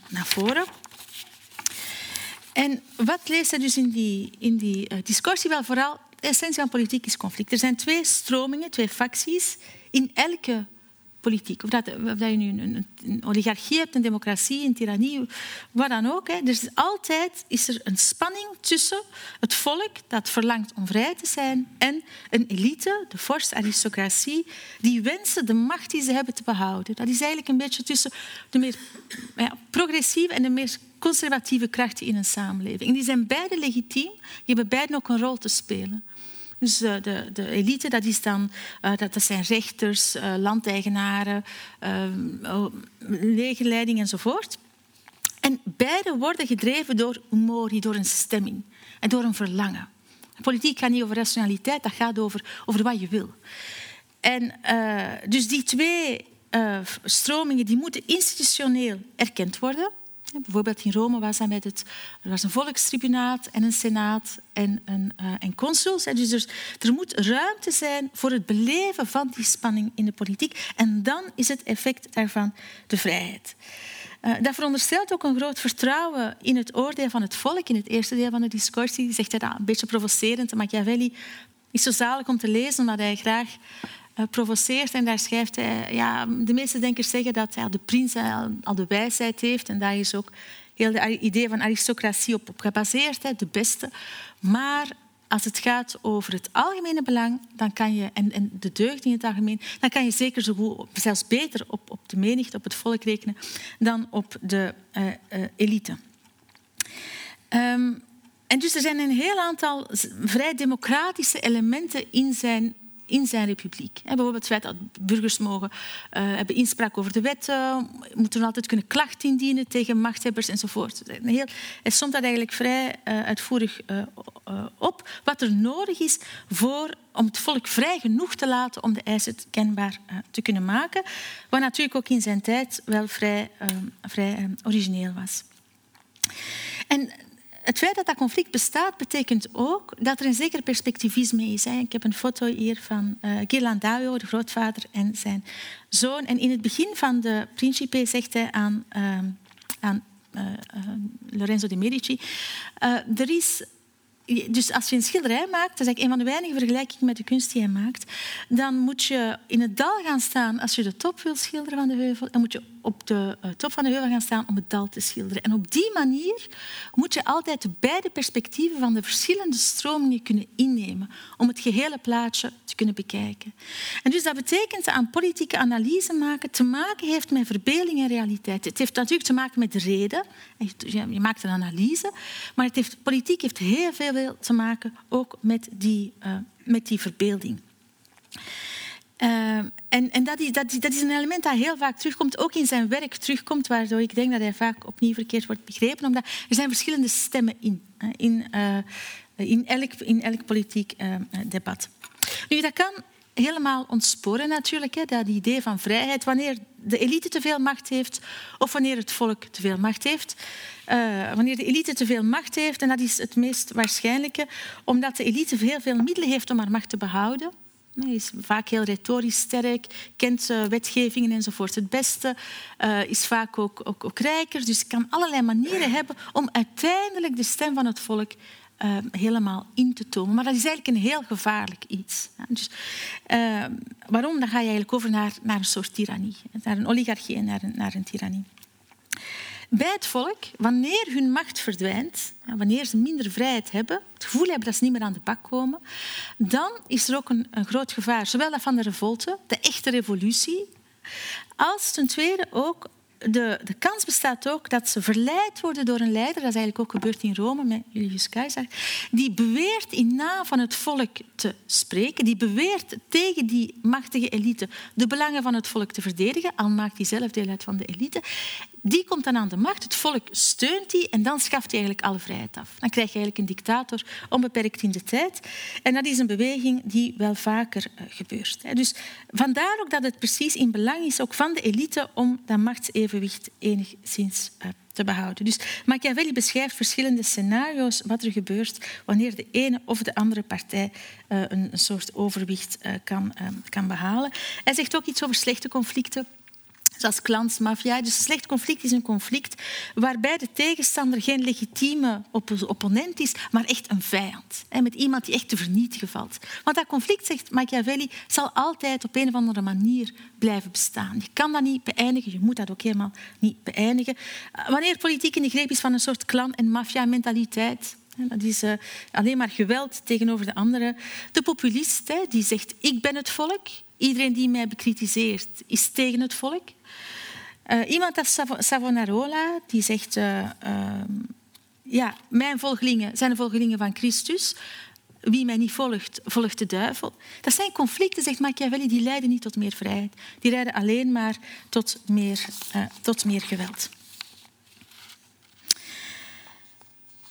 naar voren. En wat leest hij dus in die, in die uh, discussie? Wel, vooral de essentie van politiek is conflict. Er zijn twee stromingen, twee facties in elke politiek. Of dat, je nu een, oligarchie hebt, een democratie, een tirannie, wat dan ook. Hè. Dus altijd is er een spanning tussen het volk dat verlangt om vrij te zijn en een elite, de vorst, aristocratie, die wensen de macht die ze hebben te behouden. Dat is eigenlijk een beetje tussen de meer progressieve en de meer conservatieve krachten in een samenleving. En die zijn beide legitiem, die hebben beide ook een rol te spelen. Dus de, de elite, dat, is dan, uh, dat, dat zijn rechters, uh, landeigenaren, uh, legerleiding enzovoort. En beide worden gedreven door humori, door een stemming en door een verlangen. Politiek gaat niet over rationaliteit, dat gaat over, over wat je wil. En dus die twee stromingen die moeten institutioneel erkend worden. Bijvoorbeeld in Rome was dat met het, er was een volkstribunaat en een senaat en, een, uh, en consuls. Dus er, er, moet ruimte zijn voor het beleven van die spanning in de politiek. En dan is het effect daarvan de vrijheid. Uh, dat veronderstelt ook een groot vertrouwen in het oordeel van het volk. In het eerste deel van de discussie zegt hij dat een beetje provocerend. Machiavelli is zo zalig om te lezen, omdat hij graag provoceert. En daar schrijft hij... Ja, de meeste denkers zeggen dat ja, de prins al de wijsheid heeft. En daar is ook heel het idee van aristocratie op, gebaseerd. Hè, de beste. Maar als het gaat over het algemene belang dan kan je, en, en de deugd in het algemeen, dan kan je zeker zo goed, zelfs beter op, op de menigte, op het volk rekenen, dan op de uh, elite. Um, en dus er zijn een heel aantal vrij democratische elementen in zijn in zijn republiek. Bijvoorbeeld het feit dat burgers mogen uh, hebben inspraak over de wetten, moeten altijd kunnen klachten indienen tegen machthebbers enzovoort. Heel, hij somt dat eigenlijk vrij uh, uitvoerig uh, op, wat er nodig is voor, om het volk vrij genoeg te laten om de eisen kenbaar te kunnen maken, wat natuurlijk ook in zijn tijd wel vrij, vrij origineel was. En het feit dat dat conflict bestaat, betekent ook dat er een zeker perspectivisme is. Ik heb een foto hier van uh, Ghirlandaio, de grootvader, en zijn zoon. En in het begin van de Principe zegt hij aan, uh, aan uh, Lorenzo de Medici... er is dus als je een schilderij maakt, dat is een van de weinige vergelijkingen met de kunst die hij maakt, dan moet je in het dal gaan staan als je de top wil schilderen van de heuvel en moet je op de eh, top van de heuvel gaan staan om het dal te schilderen. En op die manier moet je altijd de beide perspectieven van de verschillende stromingen kunnen innemen om het gehele plaatje te kunnen bekijken. En dus dat betekent aan politieke analyse maken te maken heeft met verbeelding en realiteit. Het heeft natuurlijk te maken met de reden. Je maakt een analyse, maar het heeft, politiek heeft heel veel te maken ook met die, uh, met die verbeelding. Uh, en en dat, is, dat, dat, is, een element dat heel vaak terugkomt, ook in zijn werk terugkomt, waardoor ik denk dat hij vaak opnieuw verkeerd wordt begrepen, omdat er zijn verschillende stemmen in, in, uh, in, elk, in elk politiek debat. Nu, dat kan helemaal ontsporen natuurlijk, hè, dat idee van vrijheid, wanneer de elite te veel macht heeft of wanneer het volk te veel macht heeft. Uh, wanneer de elite te veel macht heeft, en dat is het meest waarschijnlijke, omdat de elite heel veel middelen heeft om haar macht te behouden. Hij is vaak heel retorisch sterk, kent uh, wetgevingen enzovoort het beste, uh, is vaak ook, ook, ook, rijker. Dus kan allerlei manieren hebben om uiteindelijk de stem van het volk uh, helemaal in te tomen. Maar dat is eigenlijk een heel gevaarlijk iets. Dus, waarom? Dan ga je eigenlijk over naar, naar een soort tirannie. Naar een oligarchie en naar een, naar een tirannie bij het volk, wanneer hun macht verdwijnt, wanneer ze minder vrijheid hebben, het gevoel hebben dat ze niet meer aan de bak komen, dan is er ook een, een groot gevaar, zowel dat van de revolte, de echte revolutie, als ten tweede ook de, de kans bestaat ook dat ze verleid worden door een leider, dat is eigenlijk ook gebeurd in Rome met Julius Caesar, die beweert in naam van het volk te spreken, die beweert tegen die machtige elite de belangen van het volk te verdedigen, al maakt hij zelf deel uit van de elite, Die komt dan aan de macht, het volk steunt die en dan schaft hij eigenlijk alle vrijheid af. Dan krijg je eigenlijk een dictator, onbeperkt in de tijd. En dat is een beweging die wel vaker uh, gebeurt. Dus vandaar ook dat het precies in belang is ook van de elite om dat machtsevenwicht enigszins uh, te behouden. Dus Machiavelli beschrijft verschillende scenario's wat er gebeurt wanneer de ene of de andere partij een, een, soort overwicht kan, kan behalen. Hij zegt ook iets over slechte conflicten zoals klansmafia. Dus een slecht conflict is een conflict waarbij de tegenstander geen legitieme opponent is, maar echt een vijand. Met iemand die echt te vernietigen valt. Want dat conflict, zegt Machiavelli, zal altijd op een of andere manier blijven bestaan. Je kan dat niet beëindigen, je moet dat ook helemaal niet beëindigen. Wanneer politiek in de greep is van een soort clan- en maffia-mentaliteit, dat is uh, alleen maar geweld tegenover de anderen. De populist die zegt ik ben het volk. Iedereen die mij bekritiseert is tegen het volk. Uh, iemand als Savonarola die zegt uh, ja, mijn volgelingen zijn de volgelingen van Christus. Wie mij niet volgt, volgt de duivel. Dat zijn conflicten, zegt Machiavelli, die leiden niet tot meer vrijheid. Die leiden alleen maar tot meer, tot meer geweld.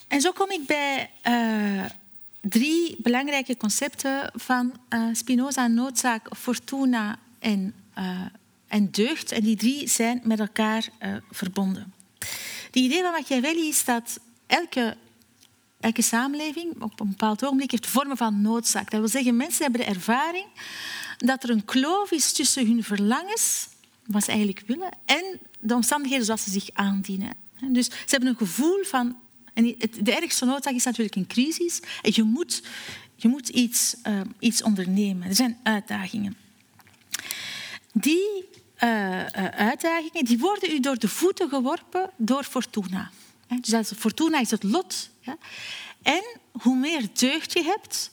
En zo kom ik bij drie belangrijke concepten van Spinoza: noodzaak, fortuna en en deugd. En die drie zijn met elkaar uh, verbonden. Het idee van Machiavelli is dat elke, elke samenleving op een bepaald ogenblik heeft vormen van noodzaak. Dat wil zeggen, mensen hebben de ervaring dat er een kloof is tussen hun verlangens, wat ze eigenlijk willen, en de omstandigheden zoals ze zich aandienen. Dus ze hebben een gevoel van... De ergste noodzaak is natuurlijk een crisis. En je moet, je moet iets, uh, iets ondernemen. Er zijn uitdagingen. Die uh, uitdagingen die worden u door de voeten geworpen door Fortuna. Dus Fortuna is het lot. En hoe meer deugd je hebt,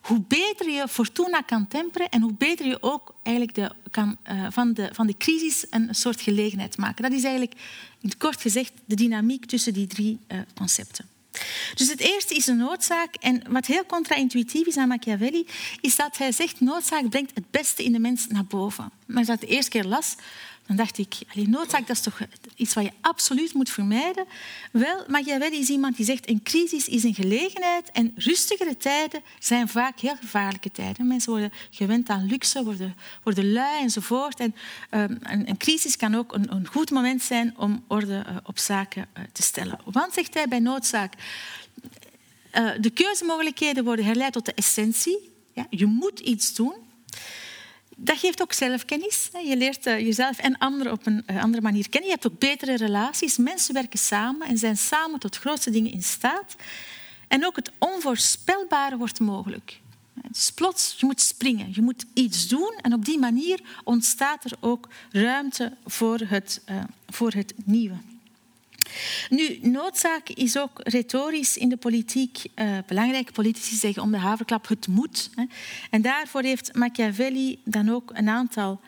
hoe beter je Fortuna kan temperen en hoe beter je ook eigenlijk de, kan, uh, van, de, van de crisis een soort gelegenheid maken. Dat is eigenlijk, in het kort gezegd, de dynamiek tussen die drie uh, concepten. Dus het eerste is een noodzaak. En wat heel contra-intuïtief is aan Machiavelli, is dat hij zegt noodzaak brengt het beste in de mens naar boven. Maar als ik dat de eerste keer las, dan dacht ik, noodzaak dat is toch iets wat je absoluut moet vermijden. Wel, Machiavelli is iemand die zegt, een crisis is een gelegenheid en rustigere tijden zijn vaak heel gevaarlijke tijden. Mensen worden gewend aan luxe, worden, worden lui enzovoort. En um, een, een, crisis kan ook een, een, goed moment zijn om orde uh, op zaken uh, te stellen. Want, zegt hij bij noodzaak, uh, de keuzemogelijkheden worden herleid tot de essentie. Ja, je moet iets doen dat geeft ook zelfkennis. Je leert eh, jezelf en anderen op een eh, andere manier kennen. Je hebt ook betere relaties. Mensen werken samen en zijn samen tot grootste dingen in staat. En ook het onvoorspelbare wordt mogelijk. Dus plots, je moet springen, je moet iets doen en op die manier ontstaat er ook ruimte voor het, uh, voor het nieuwe. Nu, noodzaak is ook retorisch in de politiek uh, belangrijk. Politici zeggen om de haverklap het moet. Hè. En daarvoor heeft Machiavelli dan ook een aantal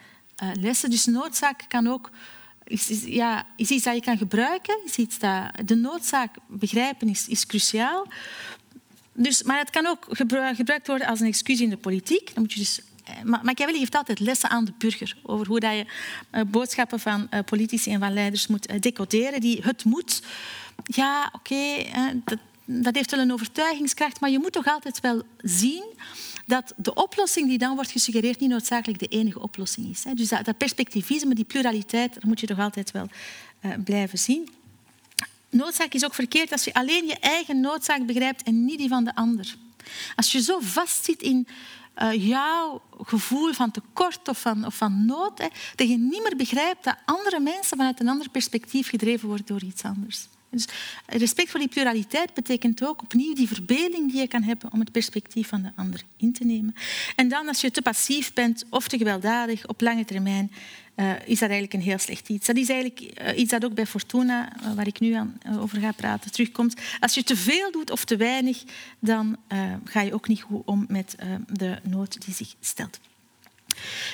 uh, lessen. Dus noodzaak kan ook is, is, ja, is iets dat je kan gebruiken. Is iets dat, de noodzaak begrijpen is, is cruciaal. Dus, maar het kan ook gebruikt worden als een excuus in de politiek. Dan moet je dus eh, Machiavelli geeft altijd lessen aan de burger over hoe dat je eh, boodschappen van eh, politici en van leiders moet decoderen. Die het moet. Ja, oké, dat, heeft wel een overtuigingskracht, maar je moet toch altijd wel zien dat de oplossing die dan wordt gesuggereerd niet noodzakelijk de enige oplossing is. Dus dat, dat perspectivisme, die pluraliteit, dat moet je toch altijd wel blijven zien. Noodzaak is ook verkeerd als je alleen je eigen noodzaak begrijpt en niet die van de ander. Als je zo vastzit in uh, jouw gevoel van tekort of van, of van nood, hè, dat je niet meer begrijpt dat andere mensen vanuit een ander perspectief gedreven worden door iets anders. Dus respect voor die pluraliteit betekent ook opnieuw die verbeelding die je kan hebben om het perspectief van de ander in te nemen. En dan, als je te passief bent of te gewelddadig op lange termijn, uh, is dat eigenlijk een heel slecht iets. Dat is eigenlijk uh, iets dat ook bij Fortuna, uh, waar ik nu aan, over ga praten, terugkomt. Als je te veel doet of te weinig, dan ga je ook niet goed om met de nood die zich stelt.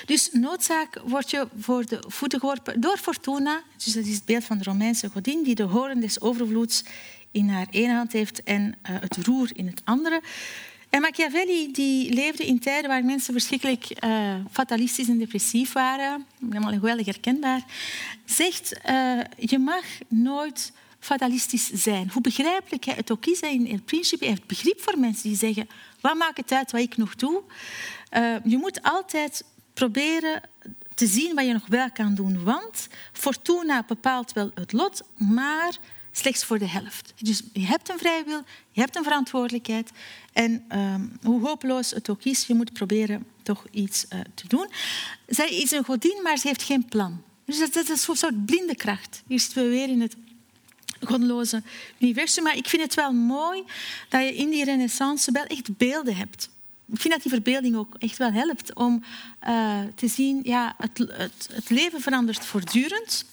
Dus noodzaak wordt je voor de voeten geworpen door Fortuna. Dus dat is het beeld van de Romeinse godin die de horen des overvloeds in haar ene hand heeft en het roer in het andere. En Machiavelli die leefde in tijden waar mensen verschrikkelijk uh, fatalistisch en depressief waren, helemaal geweldig herkenbaar, zegt uh, je mag nooit fatalistisch zijn. Hoe begrijpelijk het ook is, in principe heeft begrip voor mensen die zeggen wat maakt het uit wat ik nog doe. Uh, je moet altijd proberen te zien wat je nog wel kan doen, want fortuna bepaalt wel het lot, maar slechts voor de helft. Dus je hebt een vrije wil, je hebt een verantwoordelijkheid. En um, hoe hopeloos het ook is, je moet proberen toch iets uh, te doen. Zij is een godin, maar ze heeft geen plan. Dus dat, is een soort blinde kracht. Hier zitten we weer in het godloze universum. Maar ik vind het wel mooi dat je in die renaissance wel echt beelden hebt. Ik vind dat die verbeelding ook echt wel helpt om uh, te zien, ja, het, het, het leven verandert voortdurend.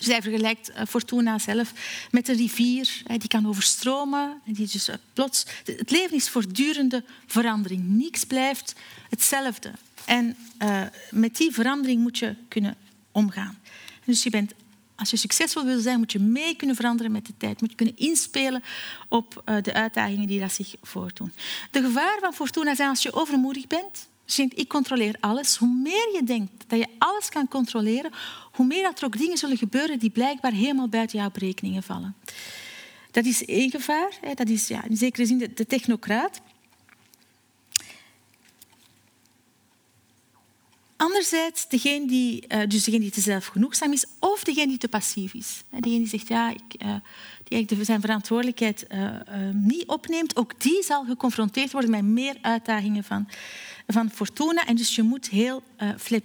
Zij vergelijkt eh, Fortuna zelf met een rivier die kan overstromen. Die dus eh, plots, het leven is voortdurende verandering. Niets blijft hetzelfde. En uh, met die verandering moet je kunnen omgaan. Dus je bent, als je succesvol wil zijn, moet je mee kunnen veranderen met de tijd. Moet je kunnen inspelen op de uitdagingen die dat zich voordoen. De gevaren van Fortuna zijn als je overmoedig bent. Denkt, ik controleer alles. Hoe meer je denkt dat je alles kan controleren, hoe meer dat er ook dingen zullen gebeuren die blijkbaar helemaal buiten jouw berekeningen vallen. Dat is één gevaar. Dat is ja, in zekere zin de, de technocraat. Anderzijds, degene die, uh, dus degene die te zelfgenoegzaam is of degene die te passief is. Degene die zegt, ja, ik, uh, die zijn verantwoordelijkheid uh, niet opneemt, ook die zal geconfronteerd worden met meer uitdagingen van, van fortuna. En dus je moet heel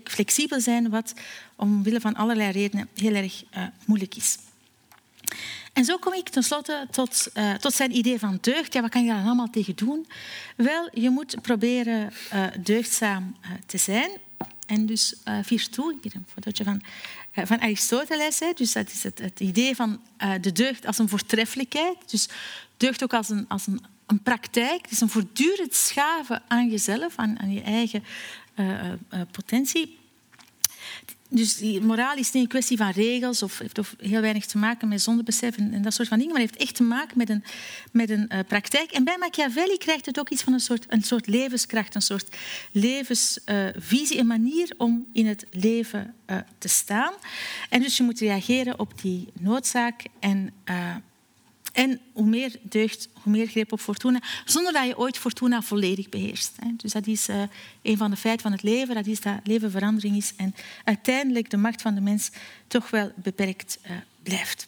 flexibel zijn, wat omwille van allerlei redenen heel erg moeilijk is. En zo kom ik tenslotte tot, uh, tot zijn idee van deugd. Ja, wat kan je daar allemaal tegen doen? Wel, je moet proberen deugdzaam te zijn. En dus uh, virtu, hier een fotootje van, van Aristoteles. Dus dat is het, het idee van de deugd als een voortreffelijkheid. Dus deugd ook als een, als een, een praktijk. Het is een voortdurend schaven aan jezelf, aan, aan je eigen potentie. Dus die moraal is niet een kwestie van regels of heeft heel weinig te maken met zondebesef en, dat soort van dingen, maar heeft echt te maken met een, met een praktijk. En bij Machiavelli krijgt het ook iets van een soort, een soort levenskracht, een soort levensvisie, een manier om in het leven te staan. En dus je moet reageren op die noodzaak en en hoe meer deugd, hoe meer greep op fortuna, zonder dat je ooit fortuna volledig beheerst. Dus dat is uh, een van de feiten van het leven, dat is dat leven verandering is en uiteindelijk de macht van de mens toch wel beperkt uh, blijft.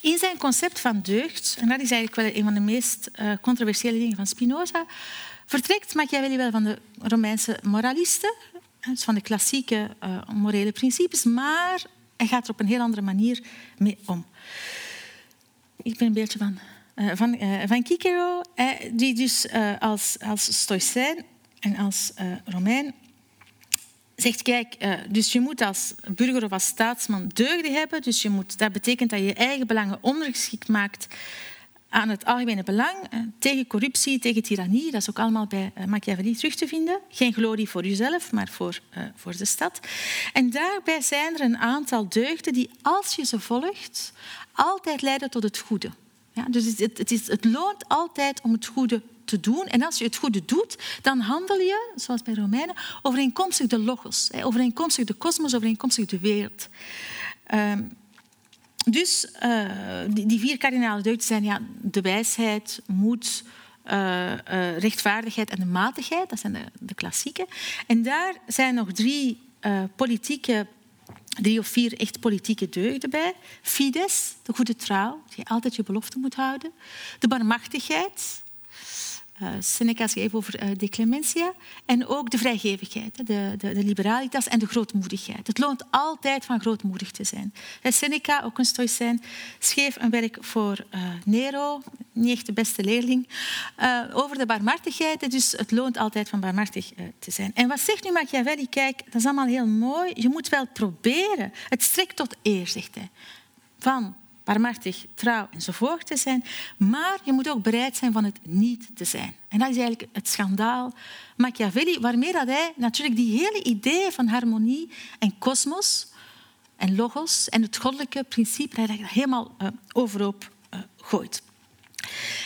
In zijn concept van deugd, en dat is eigenlijk wel een van de meest uh, controversiële dingen van Spinoza, vertrekt Machiavelli wel van de Romeinse moralisten, dus van de klassieke morele principes, maar hij gaat er op een heel andere manier mee om ik ben een beetje van, uh, van, uh, van Cicero, uh, die dus als, als stoïcijn en als Romein zegt, kijk, dus je moet als burger of als staatsman deugden hebben. Dus je moet, dat betekent dat je je eigen belangen ondergeschikt maakt aan het algemene belang, tegen corruptie, tegen tirannie. Dat is ook allemaal bij Machiavelli terug te vinden. Geen glorie voor jezelf, maar voor, voor de stad. En daarbij zijn er een aantal deugden die, als je ze volgt, altijd leiden tot het goede. Ja, dus het, het, is, het loont altijd om het goede te doen. En als je het goede doet, dan handel je, zoals bij Romeinen, overeenkomstig de logos, overeenkomstig de kosmos, overeenkomstig de wereld. Um, dus uh, die, die, vier kardinale deugden zijn ja, de wijsheid, moed, uh, uh, rechtvaardigheid en de matigheid. Dat zijn de, de klassieke. En daar zijn nog drie politieke drie of vier echt politieke deugden bij. Fides, de goede trouw, dat je altijd je belofte moet houden. De barmachtigheid, Seneca schreef over uh, de clementia. En ook de vrijgevigheid, de, de, de, liberalitas en de grootmoedigheid. Het loont altijd van grootmoedig te zijn. Seneca, ook een stoïcijn, schreef een werk voor uh, Nero, niet echt de beste leerling, over de barmhartigheid. Dus het loont altijd van barmhartig te zijn. En wat zegt nu Machiavelli? Kijk, dat is allemaal heel mooi. Je moet wel proberen. Het strekt tot eer, zegt hij. Van barmhartig, trouw enzovoort te zijn. Maar je moet ook bereid zijn van het niet te zijn. En dat is eigenlijk het schandaal Machiavelli, waarmee dat hij natuurlijk die hele idee van harmonie en kosmos en logos en het goddelijke principe dat helemaal uh, overhoop uh, gooit.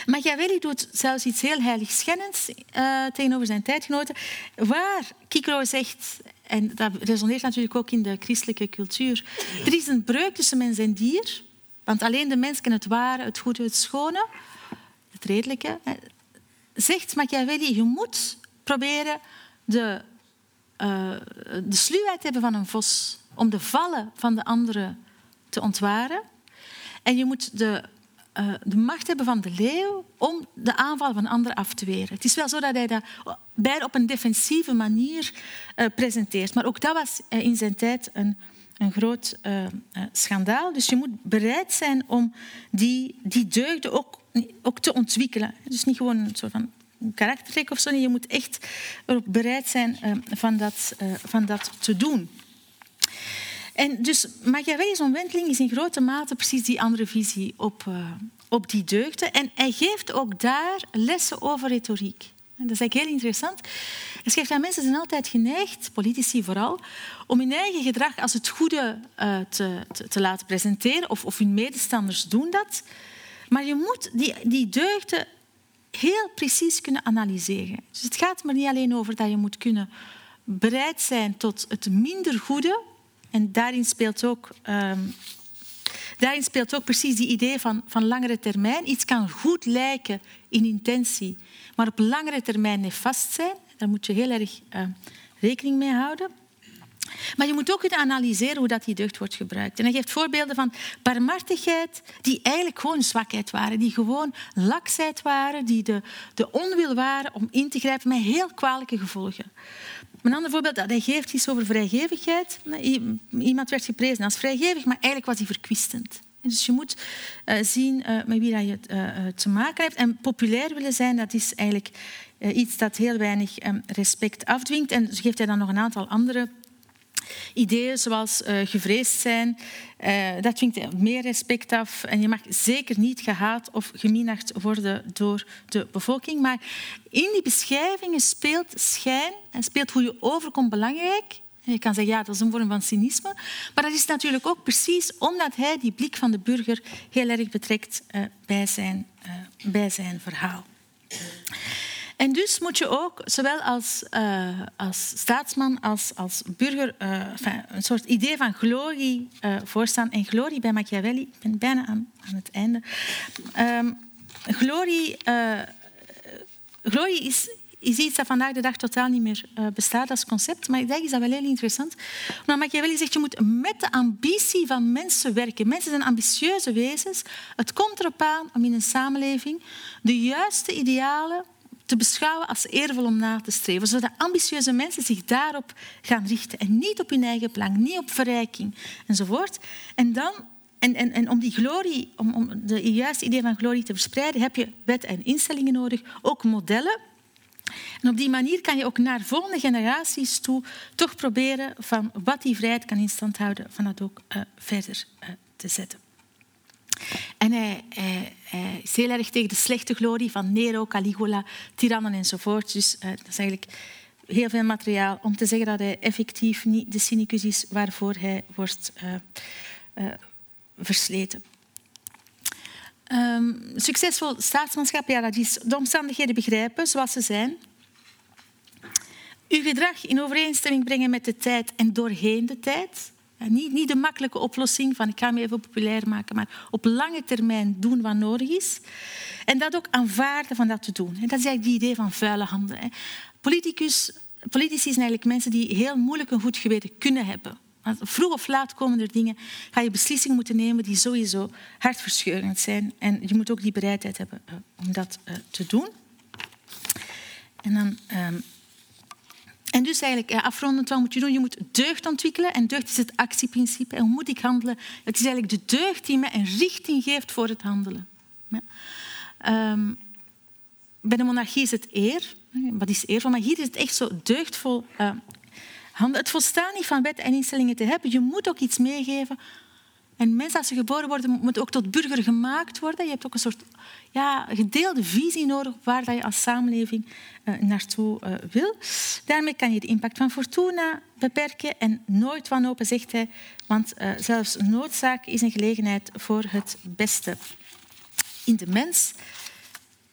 Machiavelli doet zelfs iets heel heiligschennends uh, tegenover zijn tijdgenoten, waar Cicero zegt, en dat resoneert natuurlijk ook in de christelijke cultuur, er is een breuk tussen mens en dier, want alleen de mens kan het ware, het goede, het schone, het redelijke. Zegt Machiavelli, je moet proberen de, uh, de sluwheid te hebben van een vos om de vallen van de anderen te ontwaren. En je moet de, uh, de macht hebben van de leeuw om de aanval van anderen af te weren. Het is wel zo dat hij dat beide op een defensieve manier uh, presenteert. Maar ook dat was in zijn tijd een, een groot schandaal. Dus je moet bereid zijn om die, die deugden ook, ook te ontwikkelen. Dus niet gewoon een soort van karaktertrek of zo. Je moet echt erop bereid zijn van, dat, van dat te doen. En dus Machiavelli's omwenteling is in grote mate precies die andere visie op, uh, op die deugden. En hij geeft ook daar lessen over retoriek. Dat is eigenlijk heel interessant. Hij schrijft dat mensen zijn altijd geneigd, politici vooral, om hun eigen gedrag als het goede uh, te, te, te, laten presenteren. Of, of hun medestanders doen dat. Maar je moet die, die deugden heel precies kunnen analyseren. Dus het gaat maar niet alleen over dat je moet kunnen bereid zijn tot het minder goede en daarin speelt ook, um, daarin speelt ook precies die idee van, van langere termijn. Iets kan goed lijken in intentie, maar op langere termijn nefast zijn. Daar moet je heel erg uh, rekening mee houden. Maar je moet ook kunnen analyseren hoe dat die deugd wordt gebruikt. En hij geeft voorbeelden van barmhartigheid die eigenlijk gewoon zwakheid waren, die gewoon laksheid waren, die de, de onwil waren om in te grijpen met heel kwalijke gevolgen. Een ander voorbeeld dat hij geeft is over vrijgevigheid. Iemand werd geprezen als vrijgevig, maar eigenlijk was hij verkwistend. Dus je moet uh, zien uh, met wie dat je uh, te maken hebt. En populair willen zijn, dat is eigenlijk iets dat heel weinig um, respect afdwingt. En geeft hij dan nog een aantal andere Ideeën zoals gevreesd zijn, dat dwingt meer respect af. En je mag zeker niet gehaat of geminacht worden door de bevolking. Maar in die beschrijvingen speelt schijn en speelt hoe je overkomt belangrijk. Je kan zeggen, ja, dat is een vorm van cynisme. Maar dat is natuurlijk ook precies omdat hij die blik van de burger heel erg betrekt uh, bij, zijn, bij zijn verhaal. En dus moet je ook, zowel als, uh, als staatsman als als burger, een soort idee van glorie voorstaan. En glorie bij Machiavelli, ik ben bijna aan, aan het einde. Um, glorie, glorie is, is iets dat vandaag de dag totaal niet meer bestaat als concept. Maar ik denk is dat wel heel interessant. Maar Machiavelli zegt, je moet met de ambitie van mensen werken. Mensen zijn ambitieuze wezens. Het komt erop aan om in een samenleving de juiste idealen te beschouwen als eervol om na te streven, zodat ambitieuze mensen zich daarop gaan richten en niet op hun eigen belang, niet op verrijking enzovoort. En dan en, en, en, om die glorie, om, om de juiste idee van glorie te verspreiden, heb je wet en instellingen nodig, ook modellen. En op die manier kan je ook naar volgende generaties toe toch proberen van wat die vrijheid kan in stand houden, van dat ook uh, verder uh, te zetten. En hij, is heel erg tegen de slechte glorie van Nero, Caligula, tirannen enzovoort. Dus uh, dat is eigenlijk heel veel materiaal om te zeggen dat hij effectief niet de cynicus is waarvoor hij wordt versleten. Um, succesvol staatsmanschap, ja, dat is de omstandigheden begrijpen zoals ze zijn. Uw gedrag in overeenstemming brengen met de tijd en doorheen de tijd niet, niet de makkelijke oplossing van ik ga me even populair maken, maar op lange termijn doen wat nodig is. En dat ook aanvaarden van dat te doen. En dat is eigenlijk die idee van vuile handen. Politicus, politici zijn eigenlijk mensen die heel moeilijk een goed geweten kunnen hebben. Vroeg of laat komen er dingen, ga je beslissingen moeten nemen die sowieso hartverscheurend zijn. En je moet ook die bereidheid hebben eh, om dat eh, te doen. En dan ehm, en dus eigenlijk, ja, afrondend, wat moet je doen? Je moet deugd ontwikkelen. En deugd is het actieprincipe. En hoe moet ik handelen? Het is eigenlijk de deugd die me een richting geeft voor het handelen. Ja. Um, bij de monarchie is het eer. Wat is eervol? Maar hier is het echt zo deugdvol. Het volstaan niet van wetten en instellingen te hebben. Je moet ook iets meegeven en mensen, als ze geboren worden, moeten ook tot burger gemaakt worden. Je hebt ook een soort ja, gedeelde visie nodig waar je als samenleving uh, naartoe uh, wil. Daarmee kan je de impact van Fortuna beperken en nooit wanhopen, zegt hij. Want uh, zelfs noodzaak is een gelegenheid voor het beste in de mens.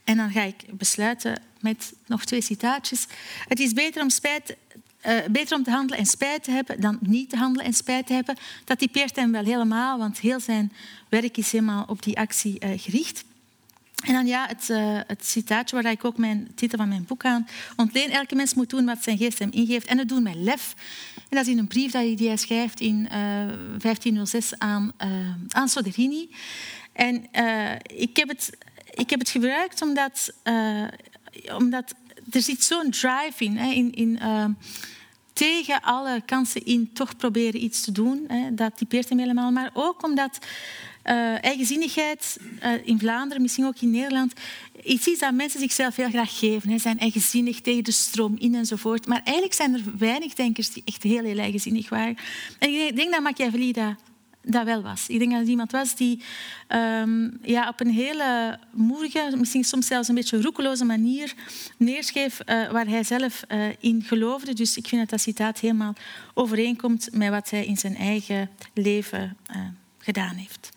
En dan ga ik besluiten met nog twee citaatjes. Het is beter om, spijt, uh, beter om te handelen en spijt te hebben dan niet te handelen en spijt te hebben. Dat typeert hem wel helemaal, want heel zijn werk is helemaal op die actie uh, gericht. En dan ja, het, uh, het, citaatje waar ik ook mijn titel van mijn boek aan ontleen. Elke mens moet doen wat zijn geest hem ingeeft en het doen met lef. En dat is in een brief die hij schrijft in uh, 1506 aan, aan Soderini. En ik, heb het, ik heb het gebruikt omdat, omdat er zit zo'n drive in. Hè, in, in tegen alle kansen in toch proberen iets te doen. Hè, dat typeert hem helemaal. Maar ook omdat uh, eigenzinnigheid uh, in Vlaanderen, misschien ook in Nederland, is iets dat mensen zichzelf heel graag geven. Ze zijn eigenzinnig tegen de stroom in enzovoort. Maar eigenlijk zijn er weinig denkers die echt heel, heel eigenzinnig waren. En ik denk dat Machiavelli dat, dat wel was. Ik denk dat het iemand was die um, ja, op een hele moedige, misschien soms zelfs een beetje roekeloze manier neerschreef uh, waar hij zelf in geloofde. Dus ik vind dat dat citaat helemaal overeenkomt met wat hij in zijn eigen leven gedaan heeft.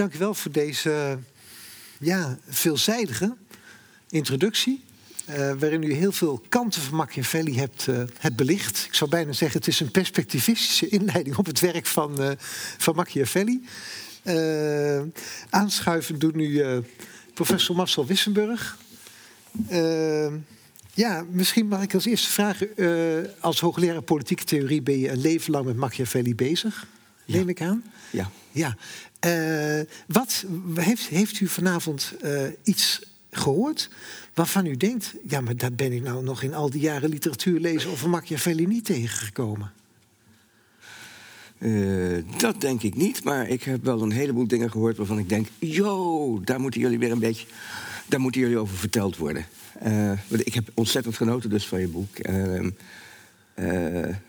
Dank u wel voor deze ja, veelzijdige introductie. Uh, waarin u heel veel kanten van Machiavelli hebt, uh, hebt belicht. Ik zou bijna zeggen, het is een perspectivistische inleiding op het werk van, uh, van Machiavelli. aanschuiven doet nu professor Marcel Wissenburg. ja, misschien mag ik als eerste vragen. als hoogleraar politieke theorie ben je een leven lang met Machiavelli bezig, neem ik aan. Ja. ja. Uh, wat heeft, heeft u vanavond uh, iets gehoord waarvan u denkt: ja, maar dat ben ik nou nog in al die jaren literatuur lezen over Machiavelli niet tegengekomen? Uh, dat denk ik niet, maar ik heb wel een heleboel dingen gehoord waarvan ik denk: yo, daar moeten jullie weer een beetje, daar moeten jullie over verteld worden. ik heb ontzettend genoten dus van je boek. Ehm,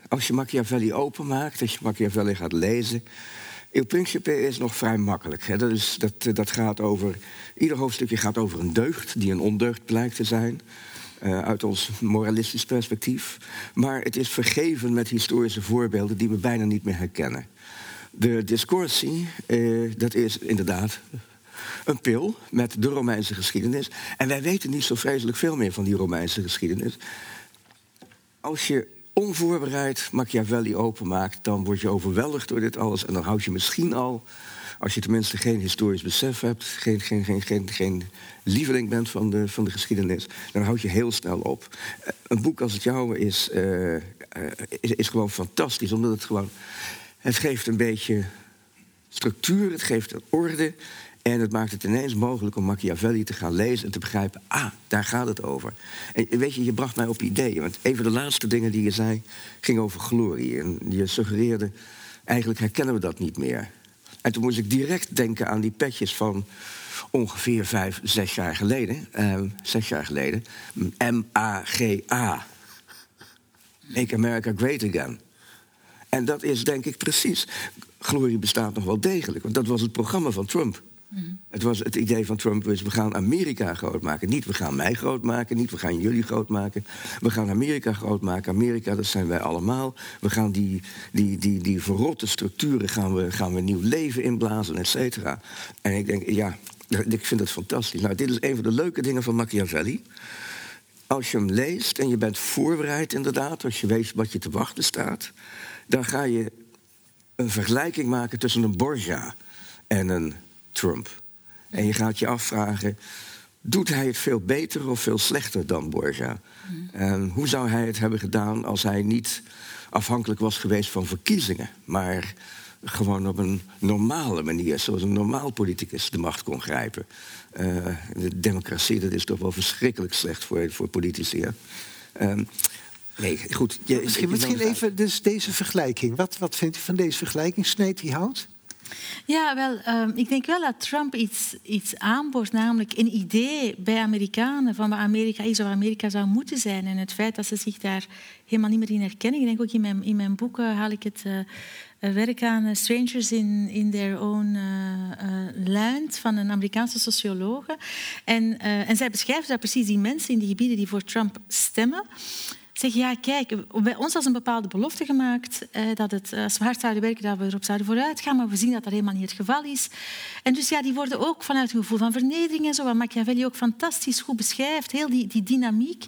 als je Machiavelli openmaakt, als je Machiavelli gaat lezen Il Principe is nog vrij makkelijk. Hè. Dat, is, dat, dat gaat over, ieder hoofdstukje gaat over een deugd die een ondeugd blijkt te zijn. Uh, uit ons moralistisch perspectief. Maar het is vergeven met historische voorbeelden die we bijna niet meer herkennen. De discorsie, uh, dat is inderdaad een pil met de Romeinse geschiedenis. En wij weten niet zo vreselijk veel meer van die Romeinse geschiedenis. Als je onvoorbereid Machiavelli openmaakt, dan word je overweldigd door dit alles. En dan houd je misschien al, als je tenminste geen historisch besef hebt, geen, geen, geen, geen, geen lieveling bent van de, van de geschiedenis, dan houd je heel snel op. Eh, een boek als het jouwe is, uh, is, is gewoon fantastisch, omdat het gewoon. Het geeft een beetje structuur, het geeft orde. En het maakt het ineens mogelijk om Machiavelli te gaan lezen en te begrijpen: ah, daar gaat het over. En weet je, je bracht mij op ideeën. Want een van de laatste dingen die je zei ging over glorie. En je suggereerde: eigenlijk herkennen we dat niet meer. En toen moest ik direct denken aan die petjes van ongeveer vijf, zes jaar geleden. Eh, zes jaar geleden. M-A-G-A. Make America Great Again. En dat is denk ik precies. Glorie bestaat nog wel degelijk. Want dat was het programma van Trump. Het was het idee van Trump is, we gaan Amerika groot maken. Niet we gaan mij groot maken, niet we gaan jullie groot maken. We gaan Amerika groot maken. Amerika, dat zijn wij allemaal. We gaan die, die, die, die verrotte structuren gaan we, gaan we nieuw leven inblazen, et cetera. En ik denk, ja, ik vind dat fantastisch. Nou, dit is een van de leuke dingen van Machiavelli. Als je hem leest en je bent voorbereid inderdaad, als je weet wat je te wachten staat... dan ga je een vergelijking maken tussen een Borgia en een Trump. En je gaat je afvragen, doet hij het veel beter of veel slechter dan Borja? En hoe zou hij het hebben gedaan als hij niet afhankelijk was geweest van verkiezingen, maar gewoon op een normale manier, zoals een normaal politicus de macht kon grijpen? Uh, de democratie, dat is toch wel verschrikkelijk slecht voor, voor politici. Hè? Um, nee, goed. Je, misschien, misschien even dus deze vergelijking. Wat, wat vindt u van deze vergelijking? Sneed die hout? Ja, wel, uh, ik denk wel dat Trump iets, iets aanboort, namelijk een idee bij Amerikanen van wat Amerika is of Amerika zou moeten zijn. En het feit dat ze zich daar helemaal niet meer in herkennen. Ik denk ook in mijn, in mijn boeken haal ik het uh, werk aan Strangers in, in Their Own Land van een Amerikaanse sociologe. En, en zij beschrijft daar precies die mensen in die gebieden die voor Trump stemmen zeg ja, kijk, bij ons was een bepaalde belofte gemaakt eh, dat het, als we hard zouden werken, dat we erop zouden vooruit gaan, maar we zien dat dat helemaal niet het geval is. En dus ja, die worden ook vanuit een gevoel van vernedering en zo, wat Machiavelli ook fantastisch goed beschrijft, heel die, die dynamiek.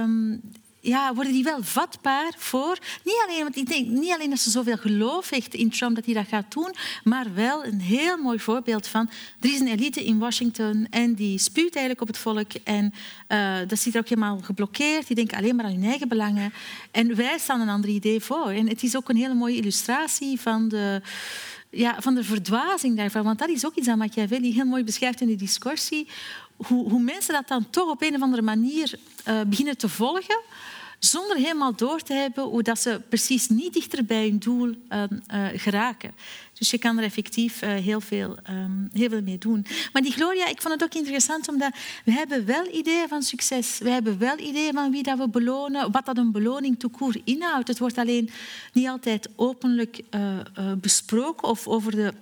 Um, ja, worden die wel vatbaar voor. Niet alleen, want ik denk niet alleen dat ze zoveel geloof heeft in Trump dat hij dat gaat doen, maar wel een heel mooi voorbeeld van. Er is een elite in Washington en die spuurt eigenlijk op het volk. En uh, dat zit er ook helemaal geblokkeerd. Die denken alleen maar aan hun eigen belangen. En wij staan een ander idee voor. En het is ook een hele mooie illustratie van de ja, van de verdwazing daarvan. Want dat is ook iets dat Machiavelli heel mooi beschrijft in de discussie. Hoe, hoe mensen dat dan toch op een of andere manier uh, beginnen te volgen zonder helemaal door te hebben hoe dat ze precies niet dichter bij hun doel uh, uh, geraken. Dus je kan er effectief uh, heel, veel, um, heel veel mee doen. Maar die Gloria, ik vond het ook interessant, omdat we hebben wel ideeën van succes. We hebben wel ideeën van wie dat we belonen, wat dat een beloning toekoer inhoudt. Het wordt alleen niet altijd openlijk besproken of over de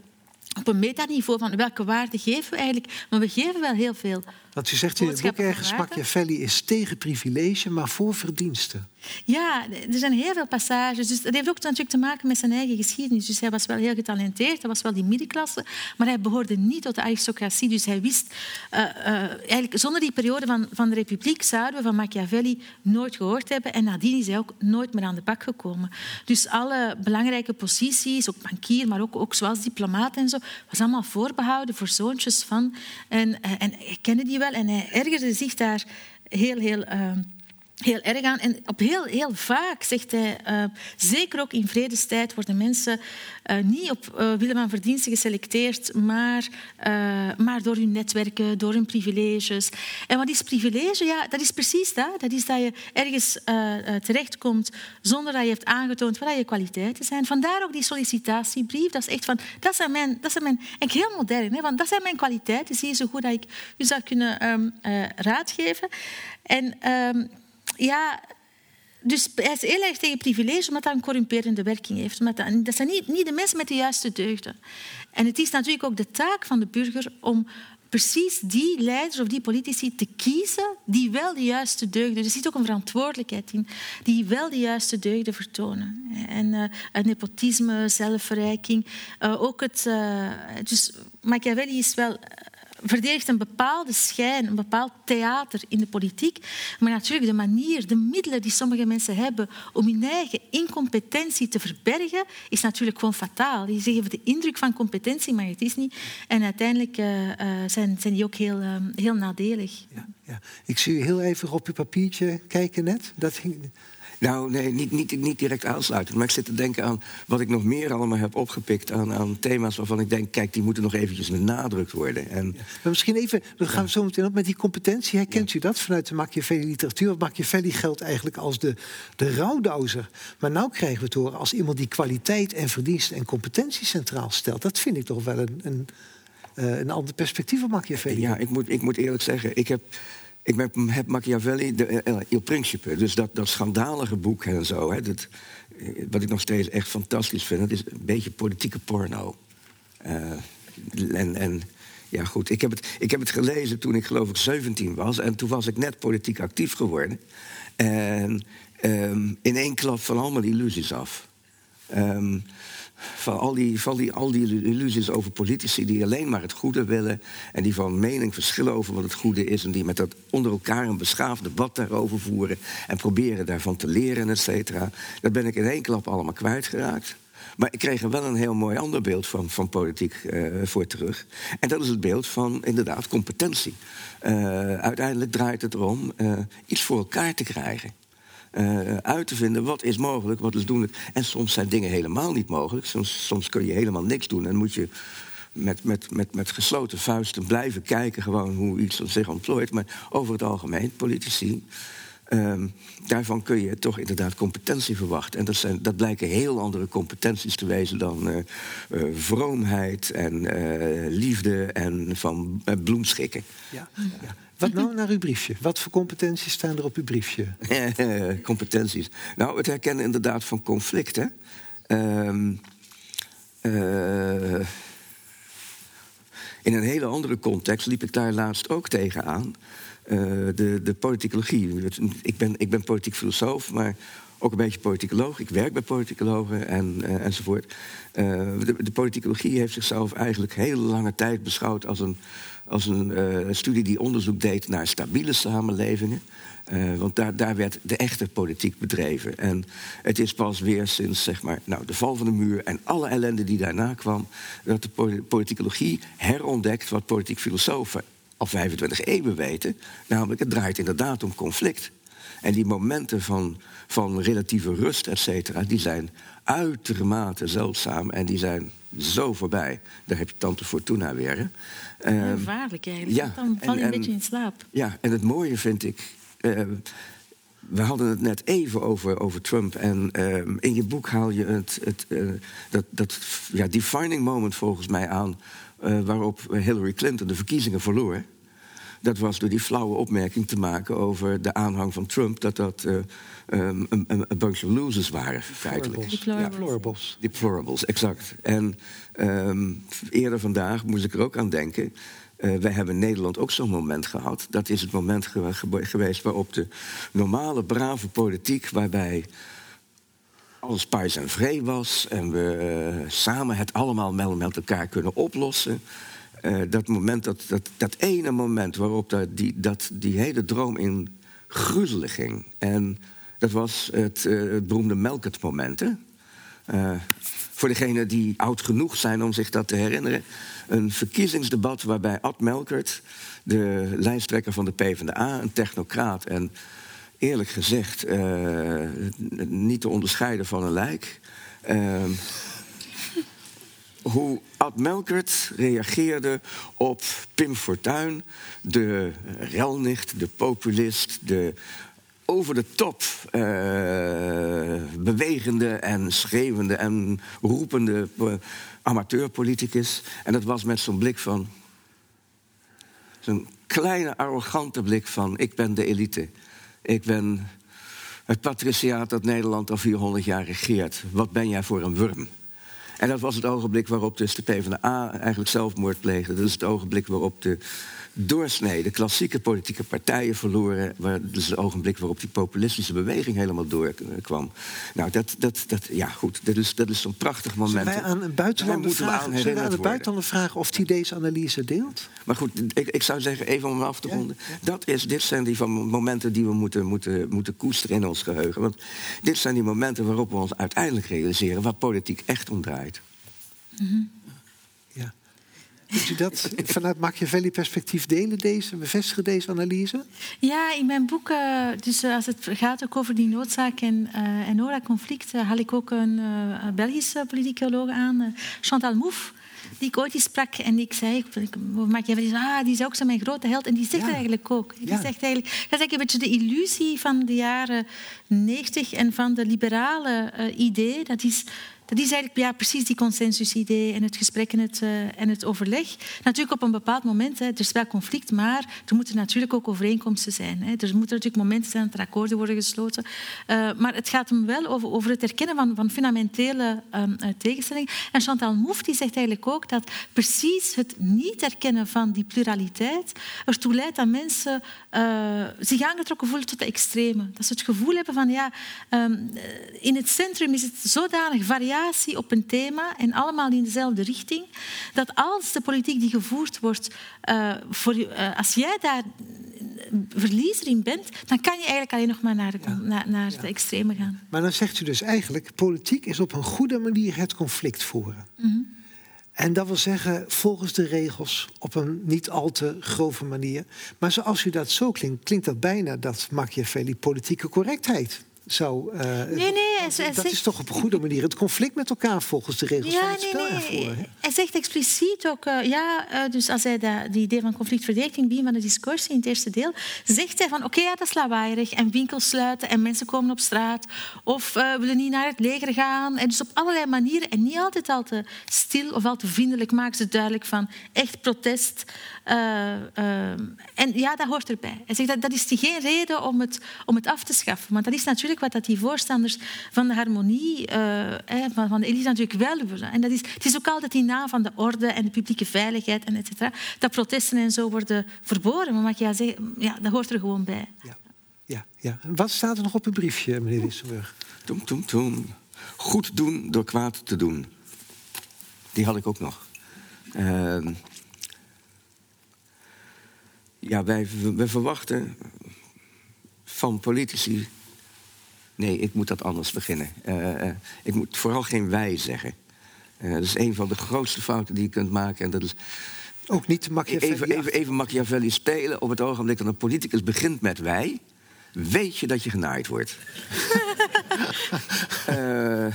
op een metaniveau van welke waarde geven we eigenlijk. Maar we geven wel heel veel. Wat u zegt in het boek ergens, Machiavelli is tegen privilege, maar voor verdiensten. Ja, er zijn heel veel passages. Dus dat heeft ook natuurlijk te maken met zijn eigen geschiedenis. Dus hij was wel heel getalenteerd, hij was wel die middenklasse, maar hij behoorde niet tot de aristocratie. Dus hij wist, uh, uh, eigenlijk zonder die periode van, van de republiek zouden we van Machiavelli nooit gehoord hebben. En nadien is hij ook nooit meer aan de bak gekomen. Dus alle belangrijke posities, ook bankier, maar ook, ook zoals diplomaat en zo, was allemaal voorbehouden voor zoontjes van. En, eh, en hij kende die wel en hij ergerde zich daar heel, heel heel erg aan. En op heel, heel vaak zegt hij, uh, zeker ook in vredestijd worden mensen uh, niet op uh, wille van verdiensten geselecteerd, maar, maar door hun netwerken, door hun privileges. En wat is privilege? Ja, dat is precies dat. Dat is dat je ergens terechtkomt zonder dat je hebt aangetoond wat je kwaliteiten zijn. Vandaar ook die sollicitatiebrief. Dat is echt van, dat zijn mijn, dat zijn mijn echt heel modern, hè, want dat zijn mijn kwaliteiten. Zie je zo goed dat ik u zou kunnen um, raadgeven. En um, ja, dus hij is heel erg tegen privilege, omdat dat een corrumperende werking heeft. Dat, dat zijn niet, niet de mensen met de juiste deugden. En het is natuurlijk ook de taak van de burger om precies die leiders of die politici te kiezen die wel de juiste deugden, er zit ook een verantwoordelijkheid in, die wel de juiste deugden vertonen. En uh, nepotisme, zelfverrijking, uh, ook het... Uh, dus Machiavelli is wel verdedigt een bepaalde schijn, een bepaald theater in de politiek. Maar natuurlijk de manier, de middelen die sommige mensen hebben om hun eigen incompetentie te verbergen, is natuurlijk gewoon fataal. Die geven de indruk van competentie, maar het is niet. En uiteindelijk uh, uh, zijn, zijn die ook heel, uh, heel nadelig. Ja, ja. Ik zie u heel even op uw papiertje kijken net. Dat nou, nee, niet, niet, niet direct aansluiten. Maar ik zit te denken aan wat ik nog meer allemaal heb opgepikt... aan, aan thema's waarvan ik denk, kijk, die moeten nog eventjes benadrukt worden. En, maar misschien even, dan gaan we zo meteen op met die competentie. Herkent u dat vanuit de Machiavelli-literatuur? Machiavelli geldt eigenlijk als de, de rouwdouser. Maar nu krijgen we het horen als iemand die kwaliteit en verdiensten en competentie centraal stelt. Dat vind ik toch wel een, een, uh, een ander perspectief op Machiavelli. Ja, ik moet, ik moet eerlijk zeggen, ik heb ik heb Machiavelli, de, uh, Il Principe, dus dat, dat schandalige boek en zo. Hè, dat, eh, wat ik nog steeds echt fantastisch vind. Dat is een beetje politieke porno. En, en ja, goed, ik heb, het, ik heb het gelezen toen ik geloof ik 17 was. En toen was ik net politiek actief geworden. En um, in één klap van allemaal illusies af. Um, van al die, van die, al die illusies over politici die alleen maar het goede willen. En die van mening verschillen over wat het goede is. En die met dat onder elkaar een beschaafd debat daarover voeren. En proberen daarvan te leren, et cetera. Dat ben ik in één klap allemaal kwijtgeraakt. Maar ik kreeg er wel een heel mooi ander beeld van, van politiek uh, voor terug. En dat is het beeld van inderdaad competentie. Uh, uiteindelijk draait het erom uh, iets voor elkaar te krijgen uh, uit te vinden wat is mogelijk, wat is doenlijk. En soms zijn dingen helemaal niet mogelijk. Soms, soms kun je helemaal niks doen en moet je met, met, met, met gesloten vuisten blijven kijken gewoon hoe iets zich ontplooit. Maar over het algemeen, politici Ehm, daarvan kun je toch inderdaad competentie verwachten. En dat, zijn, dat blijken heel andere competenties te wezen dan uh, uh, vroomheid en uh, liefde en van bloemschikken. Ja. ja. Wat nou naar uw briefje? Wat voor competenties staan er op uw briefje? competenties. Nou, het herkennen inderdaad van conflicten. Um, in een hele andere context liep ik daar laatst ook tegenaan. De, de politicologie. Ik ben, ik ben politiek filosoof, maar ook een beetje politicoloog. Ik werk bij politicologen en, uh, enzovoort. Uh, de, de politicologie heeft zichzelf eigenlijk hele lange tijd beschouwd als een, als een studie die onderzoek deed naar stabiele samenlevingen. Want daar, daar werd de echte politiek bedreven. En het is pas weer sinds zeg maar, nou, de val van de muur en alle ellende die daarna kwam, dat de politicologie herontdekt wat politiek filosofen al 25 eeuwen weten. Namelijk, het draait inderdaad om conflict. En die momenten van, van relatieve rust, et cetera, die zijn uitermate zeldzaam en die zijn zo voorbij. Daar heb je Tante Fortuna weer. Ja, gevaarlijk eigenlijk. Ja, dan val je een beetje in slaap. Ja, en het mooie vind ik uh, we hadden het net even over, over Trump. En uh, in je boek haal je het, het, uh, dat, dat ja, defining moment volgens mij aan... waarop Hillary Clinton de verkiezingen verloor. Dat was door die flauwe opmerking te maken over de aanhang van Trump... dat dat um, een, een bunch of losers waren, feitelijk. Deplorables. Ja, deplorables, exact. En um, eerder vandaag moest ik er ook aan denken... Uh, wij hebben in Nederland ook zo'n moment gehad. Dat is het moment geweest waarop de normale, brave politiek, waarbij alles pais en vree was en we uh, samen het allemaal met elkaar kunnen oplossen. Uh, dat moment, dat, dat, dat ene moment waarop dat, die, dat, die hele droom in gruzelen ging. En dat was het, het beroemde Melkert-moment. voor degenen die oud genoeg zijn om zich dat te herinneren een verkiezingsdebat waarbij Ad Melkert, de lijsttrekker van de PvdA, een technocraat en eerlijk gezegd uh, niet te onderscheiden van een lijk. Uh, hoe Ad Melkert reageerde op Pim Fortuyn, de relnicht, de populist, de over de top uh, bewegende en schreeuwende en roepende amateurpoliticus. En dat was met zo'n blik van. Zo'n kleine, arrogante blik van: ik ben de elite. Ik ben het patriciaat dat Nederland al 400 jaar regeert. Wat ben jij voor een wurm? En dat was het ogenblik waarop dus de PvdA eigenlijk zelfmoord pleegde. Dat is het ogenblik waarop de doorsnede, klassieke politieke partijen verloren. Waar, dus het ogenblik waarop die populistische beweging helemaal doorkwam. Nou, dat, dat, dat, ja, goed, dat is, dat is zo'n prachtig moment. Zullen wij aan een buitenlander vragen, aan aan de buitenlander vragen of hij deze analyse deelt? Maar goed, ik, ik zou zeggen, even om af te ronden. Dat is, dit zijn die van momenten die we moeten, moeten, moeten koesteren in ons geheugen. Want dit zijn die momenten waarop we ons uiteindelijk realiseren... waar politiek echt om draait. Mm Ja. Kunt u dat vanuit Machiavelli-perspectief delen, deze, bevestigen deze analyse? Ja, in mijn boek, uh, dus als het gaat ook over die noodzaak en, uh, en ORA-conflict, haal ik ook een uh, Belgische politicoloog aan, Chantal Mouffe die ik ooit eens sprak en ik zei Machiavelli, ah, die is ook zo mijn grote held. En die zegt ja. eigenlijk ook. Die zegt eigenlijk, dat is eigenlijk een beetje de illusie van de jaren negentig en van de liberale uh, idee. Dat is dat is eigenlijk ja, precies die consensusidee en het gesprek en het, uh, en het overleg. Natuurlijk op een bepaald moment, hè, er is wel conflict, maar er moeten natuurlijk ook overeenkomsten zijn. Hè. Er moeten natuurlijk momenten zijn dat er akkoorden worden gesloten. Uh, maar het gaat hem wel over, over het erkennen van, van fundamentele um, tegenstellingen. En Chantal Mouffe die zegt eigenlijk ook dat precies het niet erkennen van die pluraliteit ertoe leidt dat mensen uh, zich aangetrokken voelen tot de extreme. Dat ze het gevoel hebben van ja, um, in het centrum is het zodanig variabel op een thema en allemaal in dezelfde richting, dat als de politiek die gevoerd wordt, uh, voor, uh, als jij daar verliezer in bent, dan kan je eigenlijk alleen nog maar naar de, ja. naar, naar ja. de extreme gaan. Maar dan zegt u dus eigenlijk, politiek is op een goede manier het conflict voeren. Mm -hmm. En dat wil zeggen, volgens de regels, op een niet al te grove manier. Maar zoals u dat zo klinkt, klinkt dat bijna dat Machiavelli politieke correctheid zou. eh, Nee, nee, hij- hij dat zegt- is toch op een goede manier het conflict met elkaar volgens de regels van het nee, spel nee. ervoor. hè? Hij zegt expliciet ook, eh, ja, eh, dus als hij dat, die idee van conflictverdediging begin van de discussie in het eerste deel, zegt hij van oké, ja, dat is lawaaierig en winkels sluiten en mensen komen op straat of willen niet naar het leger gaan. En dus op allerlei manieren en niet altijd al te stil of al te vriendelijk maken ze duidelijk van echt protest. En ja, dat hoort erbij. Hij zegt dat dat is geen reden om het, om het af te schaffen. Want dat is natuurlijk wat dat die voorstanders van de harmonie, eh, van, van de elite natuurlijk wel willen. En dat is, het is ook altijd in naam van de orde en de publieke veiligheid en et cetera, dat protesten en zo worden verboden. Maar mag je ja zeggen, ja, dat hoort er gewoon bij. Ja. Ja, ja. Wat staat er nog op uw briefje, meneer Wisselburg? Toem, toem, toem. Goed doen door kwaad te doen. Die had ik ook nog. Ehm, ja, wij, wij verwachten van politici. Nee, ik moet dat anders beginnen. Eh, eh, ik moet vooral geen wij zeggen. Eh, dat is een van de grootste fouten die je kunt maken. En dat is Ook niet Machiavelli. even, even, even Machiavelli spelen. Op het ogenblik dat een politicus begint met wij, weet je dat je genaaid wordt. Eh,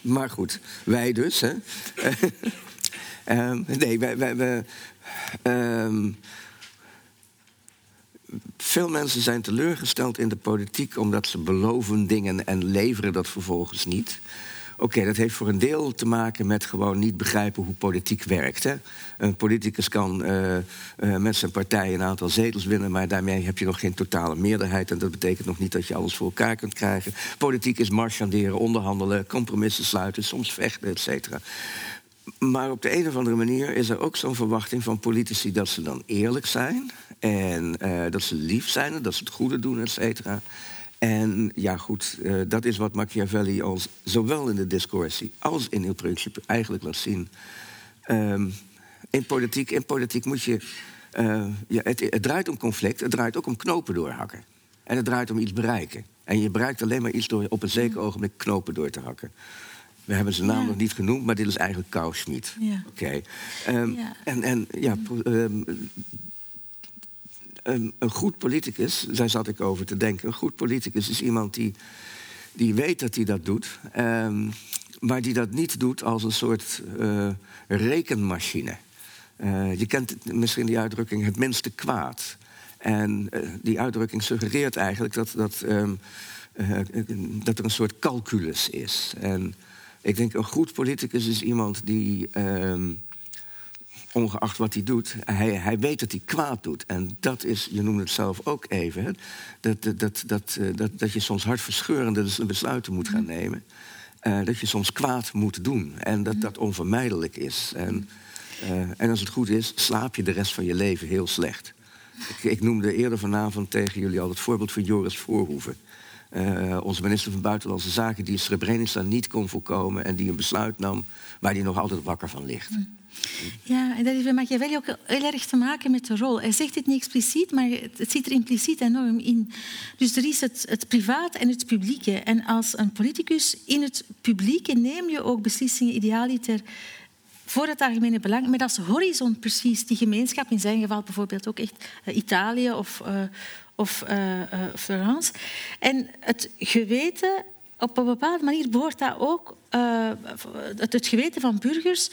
maar goed, wij dus. Hè. Nee, wij. wij, wij ehm, veel mensen zijn teleurgesteld in de politiek omdat ze beloven dingen en leveren dat vervolgens niet. Oké, dat heeft voor een deel te maken met gewoon niet begrijpen hoe politiek werkt. Hè? Een politicus kan eh, eh, met zijn partij een aantal zetels winnen, maar daarmee heb je nog geen totale meerderheid. En dat betekent nog niet dat je alles voor elkaar kunt krijgen. Politiek is marchanderen, onderhandelen, compromissen sluiten, soms vechten, et cetera. Maar op de een of andere manier is er ook zo'n verwachting van politici dat ze dan eerlijk zijn. En eh, dat ze lief zijn en dat ze het goede doen, et cetera. En ja, goed, eh, dat is wat Machiavelli als, zowel in de discussie als in Il Principe eigenlijk laat zien. Ehm, in, politiek, in politiek moet je. eh, ja, het, het draait om conflict, het draait ook om knopen doorhakken. En het draait om iets bereiken. En je bereikt alleen maar iets door op een zeker ogenblik knopen door te hakken. We hebben zijn naam nog niet genoemd, maar dit is eigenlijk. Ja. Oké. Ehm. En, en ja, pro- ehm, een, goed politicus, daar zat ik over te denken. Een goed politicus is iemand die, die weet dat hij dat doet, ehm, maar die dat niet doet als een soort eh, rekenmachine. Eh, je kent misschien die uitdrukking het minste kwaad. En eh, die uitdrukking suggereert eigenlijk dat, dat, ehm, dat er een soort calculus is. En ik denk een goed politicus is iemand die. ehm, ongeacht wat hij doet, hij, hij weet dat hij kwaad doet. En dat is, je noemde het zelf ook even, hè, dat, dat, dat, dat, eh, dat, dat je soms hartverscheurende besluiten moet gaan nemen. Eh, dat je soms kwaad moet doen en dat dat onvermijdelijk is. En, eh, en als het goed is, slaap je de rest van je leven heel slecht. Ik, ik noemde eerder vanavond tegen jullie al het voorbeeld van Joris Voorhoeven. Eh, onze minister van Buitenlandse Zaken die Srebrenica niet kon voorkomen... en die een besluit nam waar hij nog altijd wakker van ligt. Ja, en dat heeft Machiavelli ook heel erg te maken met de rol. Hij zegt het niet expliciet, maar het het zit er impliciet enorm in. Dus er is het, het privaat en het publieke. En als een politicus in het publieke neem je ook beslissingen idealiter voor het algemene belang, met als horizon precies die gemeenschap, in zijn geval bijvoorbeeld ook echt eh, Italië of, eh, of eh, eh, Florence. En het geweten, op een bepaalde manier behoort dat ook, eh, het, het geweten van burgers,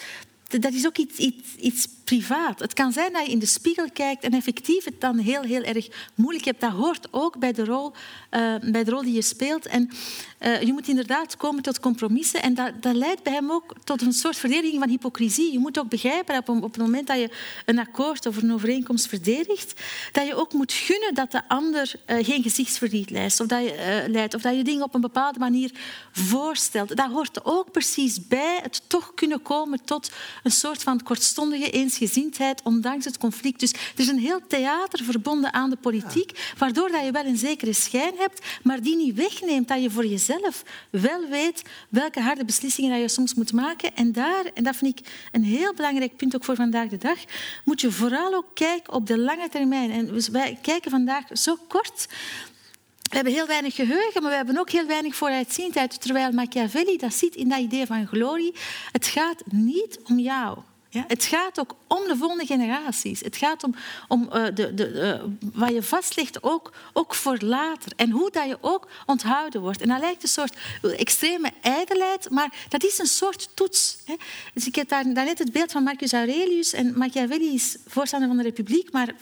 dat is ook iets, iets, iets privaat. Het kan zijn dat je in de spiegel kijkt en effectief het dan heel, heel erg moeilijk hebt. Dat hoort ook bij de rol, eh, bij de rol die je speelt. En eh, je moet inderdaad komen tot compromissen. En dat, dat leidt bij hem ook tot een soort verdediging van hypocrisie. Je moet ook begrijpen dat op, op het moment dat je een akkoord of een overeenkomst verdedigt, dat je ook moet gunnen dat de ander eh, geen gezichtsverlies leidt of, dat je, leidt. of dat je dingen op een bepaalde manier voorstelt. Dat hoort ook precies bij het toch kunnen komen tot een soort van kortstondige eensgezindheid, ondanks het conflict. Dus er is een heel theater verbonden aan de politiek, waardoor dat je wel een zekere schijn hebt, maar die niet wegneemt dat je voor jezelf wel weet welke harde beslissingen dat je soms moet maken. En daar, en dat vind ik een heel belangrijk punt ook voor vandaag de dag, moet je vooral ook kijken op de lange termijn. En wij kijken vandaag zo kort we hebben heel weinig geheugen, maar we hebben ook heel weinig vooruitziendheid. Terwijl Machiavelli dat ziet in dat idee van glorie. Het gaat niet om jou. Het gaat ook om de volgende generaties. Het gaat om, om uh, de, de, uh, wat je vastlegt ook, ook voor later. En hoe dat je ook onthouden wordt. En dat lijkt een soort extreme ijdelheid, maar dat is een soort toets. Hè. Dus ik heb daar, daarnet het beeld van Marcus Aurelius. En Machiavelli is voorstander van de Republiek, maar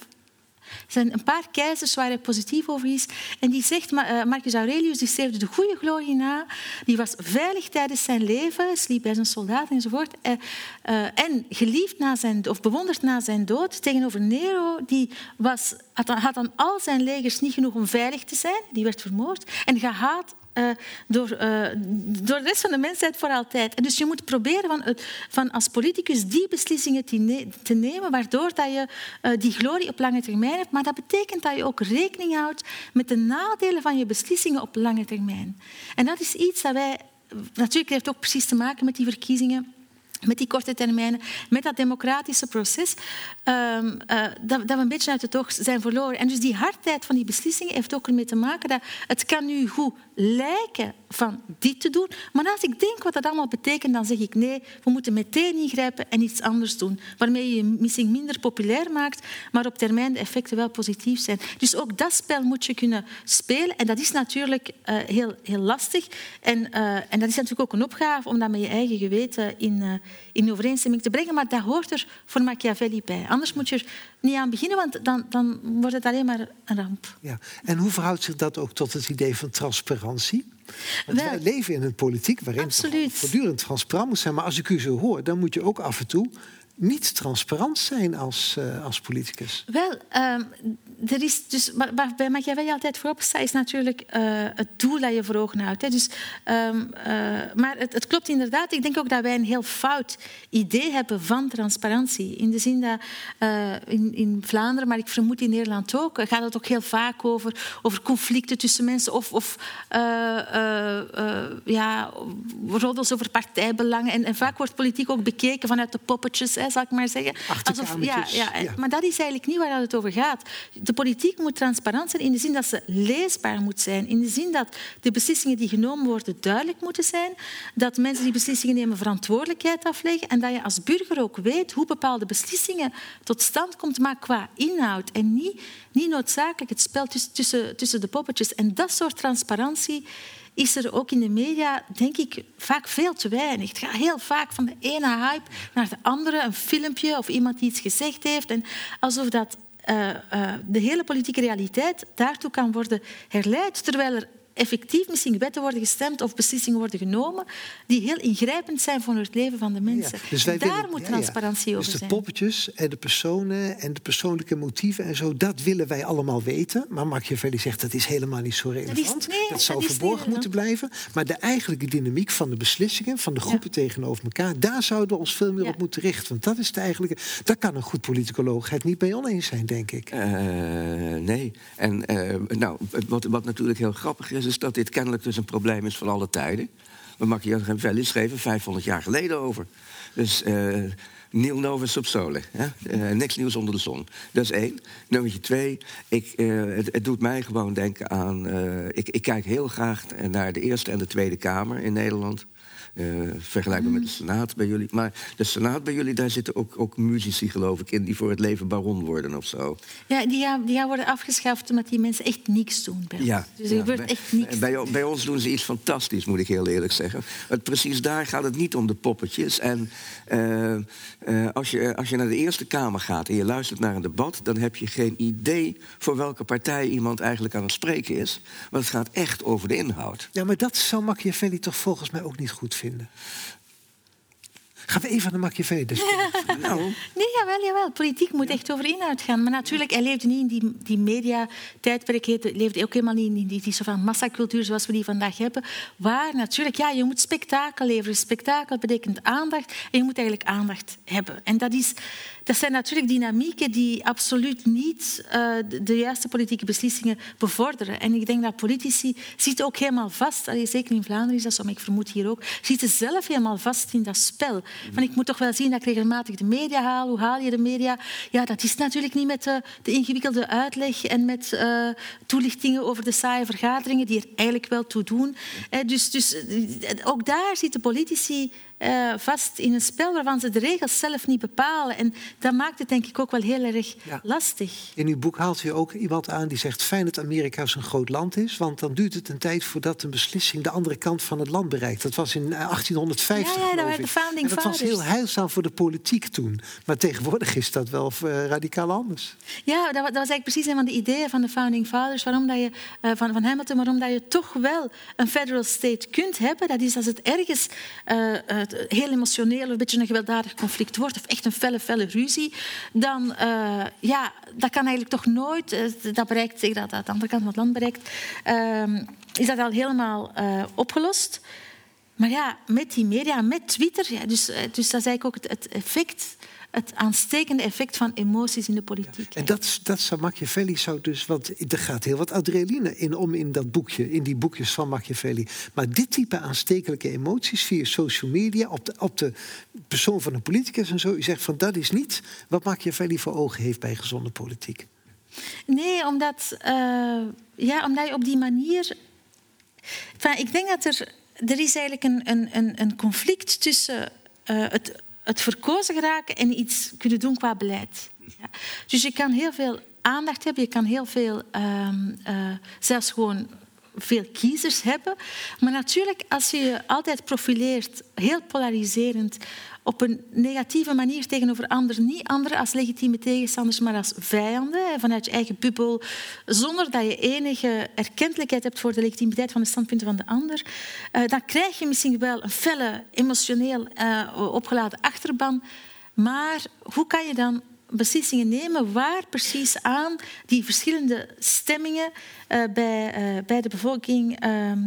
er zijn een paar keizers waar hij positief over is. En die zegt, uh, Marcus Aurelius die streefde de goede glorie na. Die was veilig tijdens zijn leven, sliep bij zijn soldaten enzovoort. Uh, uh, en geliefd na zijn, of bewonderd na zijn dood. Tegenover Nero, die was, had, aan al zijn legers niet genoeg om veilig te zijn. Die werd vermoord. En gehaat uh, door, uh, door de rest van de mensheid voor altijd. En dus je moet proberen van, van als politicus die beslissingen te, te nemen, waardoor dat je uh, die glorie op lange termijn hebt. Maar dat betekent dat je ook rekening houdt met de nadelen van je beslissingen op lange termijn. En dat is iets dat wij... Natuurlijk heeft het ook precies te maken met die verkiezingen met die korte termijnen, met dat democratische proces, um, uh, dat, dat, we een beetje uit het oog zijn verloren. En dus die hardheid van die beslissingen heeft ook ermee te maken dat het kan nu goed lijken van dit te doen, maar als ik denk wat dat allemaal betekent, dan zeg ik nee, we moeten meteen ingrijpen en iets anders doen, waarmee je misschien minder populair maakt, maar op termijn de effecten wel positief zijn. Dus ook dat spel moet je kunnen spelen en dat is natuurlijk uh, heel, heel lastig en, uh, en dat is natuurlijk ook een opgave om dat met je eigen geweten in in overeenstemming te brengen. Maar dat hoort er voor Machiavelli bij. Anders moet je er niet aan beginnen, want dan, dan wordt het alleen maar een ramp. Ja. En hoe verhoudt zich dat ook tot het idee van transparantie? Want Wel, wij leven in een politiek waarin absoluut. voortdurend transparant moet zijn. Maar als ik u zo hoor, dan moet je ook af en toe niet transparant zijn als, uh, als politicus. Wel, um, er is dus, waar bij Machiavelli altijd voorop staat, is natuurlijk uh, het doel dat je voor ogen houdt. Hè. Dus, um, uh, maar het, het, klopt inderdaad. Ik denk ook dat wij een heel fout idee hebben van transparantie. In de zin dat in, in, Vlaanderen, maar ik vermoed in Nederland ook, gaat het ook heel vaak over, over conflicten tussen mensen of, of ja, roddels over partijbelangen. En, en, vaak wordt politiek ook bekeken vanuit de poppetjes zal ik maar zeggen. Alsof, ja, ja, ja, Maar dat is eigenlijk niet waar het over gaat. De politiek moet transparant zijn in de zin dat ze leesbaar moet zijn. In de zin dat de beslissingen die genomen worden duidelijk moeten zijn. Dat mensen die beslissingen nemen verantwoordelijkheid afleggen. En dat je als burger ook weet hoe bepaalde beslissingen tot stand komt, maar qua inhoud. En niet, niet noodzakelijk het spel tussen, tussen, tussen de poppetjes. En dat soort transparantie is er ook in de media, denk ik, vaak veel te weinig. Het gaat heel vaak van de ene hype naar de andere. Een filmpje of iemand die iets gezegd heeft. En alsof dat uh, uh, de hele politieke realiteit daartoe kan worden herleid, terwijl er effectief misschien wetten worden gestemd of beslissingen worden genomen die heel ingrijpend zijn voor het leven van de mensen. Ja, dus daar willen, moet transparantie ja, over zijn. Dus de poppetjes en de personen en de persoonlijke motieven en zo, dat willen wij allemaal weten. Maar Machiavelli zegt dat is helemaal niet zo relevant. Dat, is, nee, dat zou dat verborgen moeten blijven. Maar de eigenlijke dynamiek van de beslissingen, van de groepen tegenover elkaar, daar zouden we ons veel meer op moeten richten. Want dat is de eigenlijke. Daar kan een goed politicoloog het niet bij oneens zijn, denk ik. Uh, nee. En uh, nou, wat, wat natuurlijk heel grappig is is dat dit kennelijk dus een probleem is van alle tijden. We Machiavelli schreven 500 jaar geleden over. Dus uh, nil novus sub sole. Uh, niks nieuws onder de zon. Dat is één. Nummer twee, ik, het, het, doet mij gewoon denken aan... ik, ik kijk heel graag naar de Eerste en de Tweede Kamer in Nederland. Uh, vergelijkbaar met de Senaat bij jullie. Maar de Senaat bij jullie, daar zitten ook, ook muzici, geloof ik, in... die voor het leven baron worden of zo. Ja, die die worden afgeschaft omdat die mensen echt niks doen bij ja, Dus er gebeurt echt niks. Bij, bij, ons doen ze iets fantastisch, moet ik heel eerlijk zeggen. Want precies daar gaat het niet om de poppetjes. En uh, uh, als, je, als je naar de Eerste Kamer gaat en je luistert naar een debat... dan heb je geen idee voor welke partij iemand eigenlijk aan het spreken is. Want het gaat echt over de inhoud. Ja, maar dat zou Machiavelli toch volgens mij ook niet goed vinden vinden. Gaan we even naar de Machiavelli nou. Nee, jawel, jawel. Politiek moet echt over inhoud gaan. Maar natuurlijk, hij leefde niet in die, die media-tijdperk. Hij leefde ook helemaal niet in die, die soort van massacultuur zoals we die vandaag hebben. Waar natuurlijk, ja, je moet spektakel leveren. Spektakel betekent aandacht. En je moet eigenlijk aandacht hebben. En dat is dat zijn natuurlijk dynamieken die absoluut niet uh, de, juiste politieke beslissingen bevorderen. En ik denk dat politici zitten ook helemaal vast, allee, zeker in Vlaanderen is dat zo, maar ik vermoed hier ook, zitten zelf helemaal vast in dat spel. Van, ik moet toch wel zien dat ik regelmatig de media haal. Hoe haal je de media? Ja, dat is natuurlijk niet met de, de ingewikkelde uitleg en met uh, toelichtingen over de saaie vergaderingen die er eigenlijk wel toe doen. dus, dus ook daar zitten politici eh, vast in een spel waarvan ze de regels zelf niet bepalen. En dat maakt het denk ik ook wel heel erg Ja. lastig. In uw boek haalt u ook iemand aan die zegt fijn dat Amerika zo'n groot land is, want dan duurt het een tijd voordat een beslissing de andere kant van het land bereikt. Dat was in eh, 1850. Ja, ja, dat de founding en dat was heel heilzaam voor de politiek toen. Maar tegenwoordig is dat wel eh, radicaal anders. Ja, dat, wa- dat was eigenlijk precies een van de ideeën van de Founding Fathers, waarom dat je, eh, van, van Hamilton, waarom dat je toch wel een federal state kunt hebben. Dat is als het ergens eh, het heel emotioneel, een beetje een gewelddadig conflict wordt, of echt een felle, felle ruzie, dan eh, ja, dat kan eigenlijk toch nooit, eh, dat bereikt, zeg dat, dat de andere kant van het land bereikt, ehm, is dat al helemaal eh, opgelost. Maar ja, met die media, met Twitter, ja, dus, eh, dus dat is eigenlijk ook het effect, het aanstekende effect van emoties in de politiek. En dat, dat zou Machiavelli zou dus, want er gaat heel wat adrenaline in om in dat boekje, in die boekjes van Machiavelli. Maar dit type aanstekelijke emoties via social media, op de, op de persoon van een politicus en zo, u zegt van dat is niet wat Machiavelli voor ogen heeft bij gezonde politiek. Nee, omdat, eh, ja, omdat je op die manier. Enfin, ik denk dat er. Er is eigenlijk een, een, een, een conflict tussen eh, het, het verkozen geraken en iets kunnen doen qua beleid. Ja. Dus je kan heel veel aandacht hebben, je kan heel veel, ehm, eh, zelfs gewoon veel kiezers hebben. Maar natuurlijk, als je je altijd profileert, heel polariserend, op een negatieve manier tegenover anderen, niet anderen als legitieme tegenstanders, maar als vijanden, vanuit je eigen bubbel, zonder dat je enige erkentelijkheid hebt voor de legitimiteit van de standpunten van de ander, eh, dan krijg je misschien wel een felle, emotioneel eh, opgeladen achterban. Maar hoe kan je dan beslissingen nemen waar precies aan die verschillende stemmingen eh, bij, eh, bij de bevolking, ehm,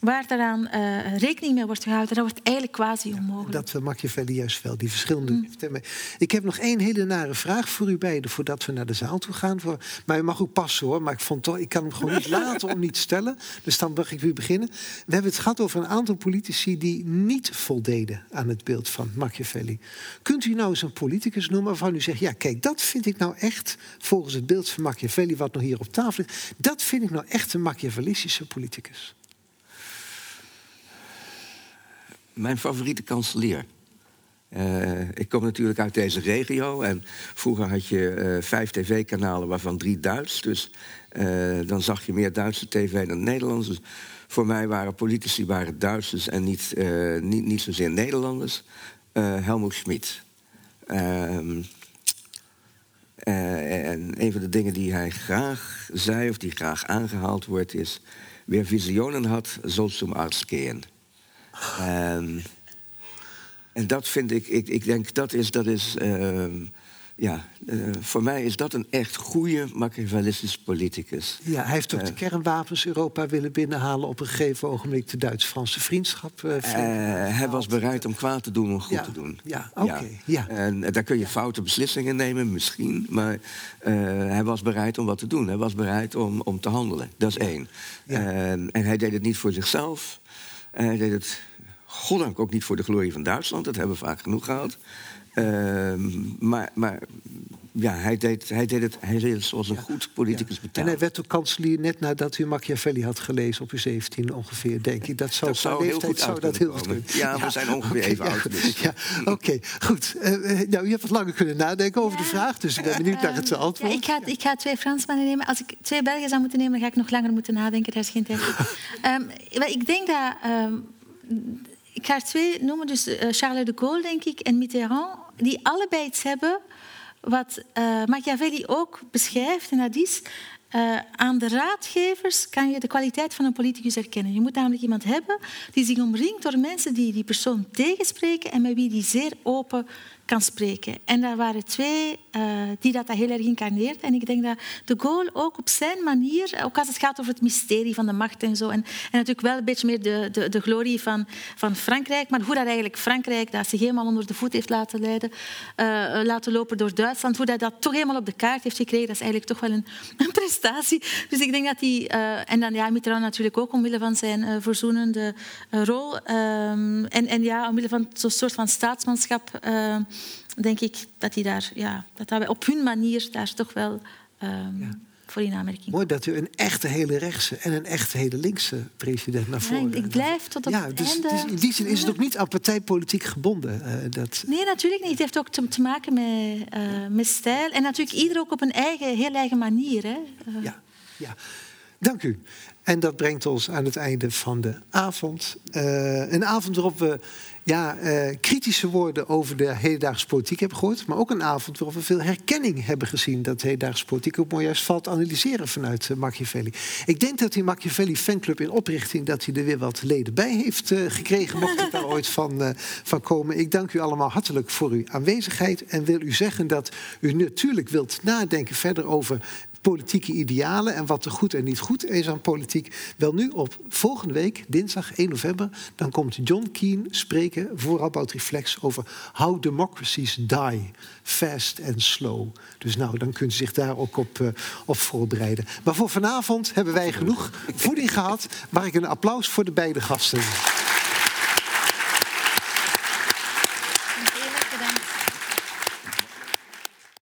waar daaraan eh, rekening mee wordt gehouden, dat wordt eigenlijk quasi onmogelijk. Dat we Machiavelli juist wel, die verschillende stemmen. Ik heb nog één hele nare vraag voor u beiden voordat we naar de zaal toe gaan. Voor, maar u mag ook passen hoor, maar ik, vond toch, ik kan hem gewoon niet laten om niet te stellen. Dus dan mag ik weer beginnen. We hebben het gehad over een aantal politici die niet voldeden aan het beeld van Machiavelli. Kunt u nou eens een politicus noemen waarvan u zegt, ja kijk, dat vind ik nou echt, volgens het beeld van Machiavelli wat nog hier op tafel ligt, dat vind ik nou echt een Machiavellistische politicus. Mijn favoriete kanselier. Eh, ik kom natuurlijk uit deze regio en vroeger had je eh, vijf tv-kanalen, waarvan drie Duits. Dus eh, dan zag je meer Duitse tv dan Nederlands. Dus voor mij waren politici waren Duitsers en niet, niet, niet zozeer Nederlanders. Helmut Schmid. Ehm, eh, en een van de dingen die hij graag zei, of die graag aangehaald wordt, is... Wer Visionen had, soll zum Arzt gehen. Ehm, en dat vind ik, ik, ik denk dat is, dat is ehm, ja, eh, voor mij is dat een echt goede Machiavellistische politicus. Ja, hij heeft ook de kernwapens Europa willen binnenhalen op een gegeven ogenblik de Duits-Franse vriendschap. eh, Eh, hij was bereid om kwaad te doen om goed Ja, te doen. ja, oké, ja. En eh, daar kun je foute beslissingen nemen, misschien. Maar eh, hij was bereid om wat te doen. Hij was bereid om, om te handelen. Dat is één. En, en hij deed het niet voor zichzelf. Hij deed het, goddank, ook niet voor de glorie van Duitsland. Dat hebben we vaak genoeg gehad. Ehm, maar maar ja, hij deed, hij, deed het, hij deed het zoals een goed politicus En betaalt. hij werd ook kanselier net nadat u Machiavelli had gelezen op uw 17 ongeveer, denk ik. Dat zou, Dat heel goed zou dat heel goed. Ja, we zijn ongeveer even ja, oud, dus. Ja, oké, goed. Eh, eh, nou, u hebt wat langer kunnen nadenken over de vraag, dus ik ben benieuwd naar het Ehm, antwoord. Ja, ik, ga, ik ga twee Fransmannen nemen. Als ik twee Belgen zou moeten nemen, dan ga ik nog langer moeten nadenken. Daar is geen tijd voor. Ehm, maar ik denk dat... ehm, ik ga er twee noemen, dus eh, Charles de Gaulle, denk ik, en Mitterrand, die allebei iets hebben wat eh, Machiavelli ook beschrijft. En dat is, eh, aan de raadgevers kan je de kwaliteit van een politicus herkennen. Je moet namelijk iemand hebben die zich omringt door mensen die die persoon tegenspreken en met wie die zeer open kan spreken. En daar waren twee eh, die dat, dat heel erg incarneert. En ik denk dat de Gaulle ook op zijn manier, ook als het gaat over het mysterie van de macht en zo, en, en natuurlijk wel een beetje meer de, de, de glorie van, van Frankrijk, maar hoe dat eigenlijk Frankrijk dat zich helemaal onder de voet heeft laten, leiden, eh, laten lopen door Duitsland, hoe dat, dat toch helemaal op de kaart heeft gekregen, dat is eigenlijk toch wel een, een prestatie. Dus ik denk dat die... eh, en dan ja, Mitterrand natuurlijk ook omwille van zijn verzoenende rol. ehm, en, en ja, omwille van zo'n soort van staatsmanschap... denk ik dat die daar, ja, dat dat op hun manier daar toch wel ehm, voor in aanmerking Mooi dat u een echte hele rechtse en een echte hele linkse president naar Ja, voren... ik blijf tot het ja, dus, einde. dus in die zin is het ook niet aan partijpolitiek gebonden. eh, dat, Nee, natuurlijk niet. Het heeft ook te, te maken met, eh, met stijl. En natuurlijk ieder ook op een eigen, heel eigen manier. Hè. Eh, Ja, ja. Dank u. En dat brengt ons aan het einde van de avond. Een avond waarop we ja, eh, kritische woorden over de hedendaagse politiek hebben gehoord. Maar ook een avond waarop we veel herkenning hebben gezien. Dat de hedendaagse politiek ook mooi juist valt analyseren vanuit eh, Machiavelli. Ik denk dat die Machiavelli fanclub in oprichting... dat hij er weer wat leden bij heeft eh, gekregen. Mocht het daar ooit van, van komen. Ik dank u allemaal hartelijk voor uw aanwezigheid. En wil u zeggen dat u natuurlijk wilt nadenken verder over politieke idealen en wat er goed en niet goed is aan politiek. Wel nu op volgende week, dinsdag 1 november, dan komt John Keane spreken voor Radboud Reflex over How Democracies Die, Fast and Slow. Dus nou, dan kunt u zich daar ook op, eh, op voorbereiden. Maar voor vanavond hebben wij genoeg voeding gehad. Mag ik een applaus voor de beide gasten?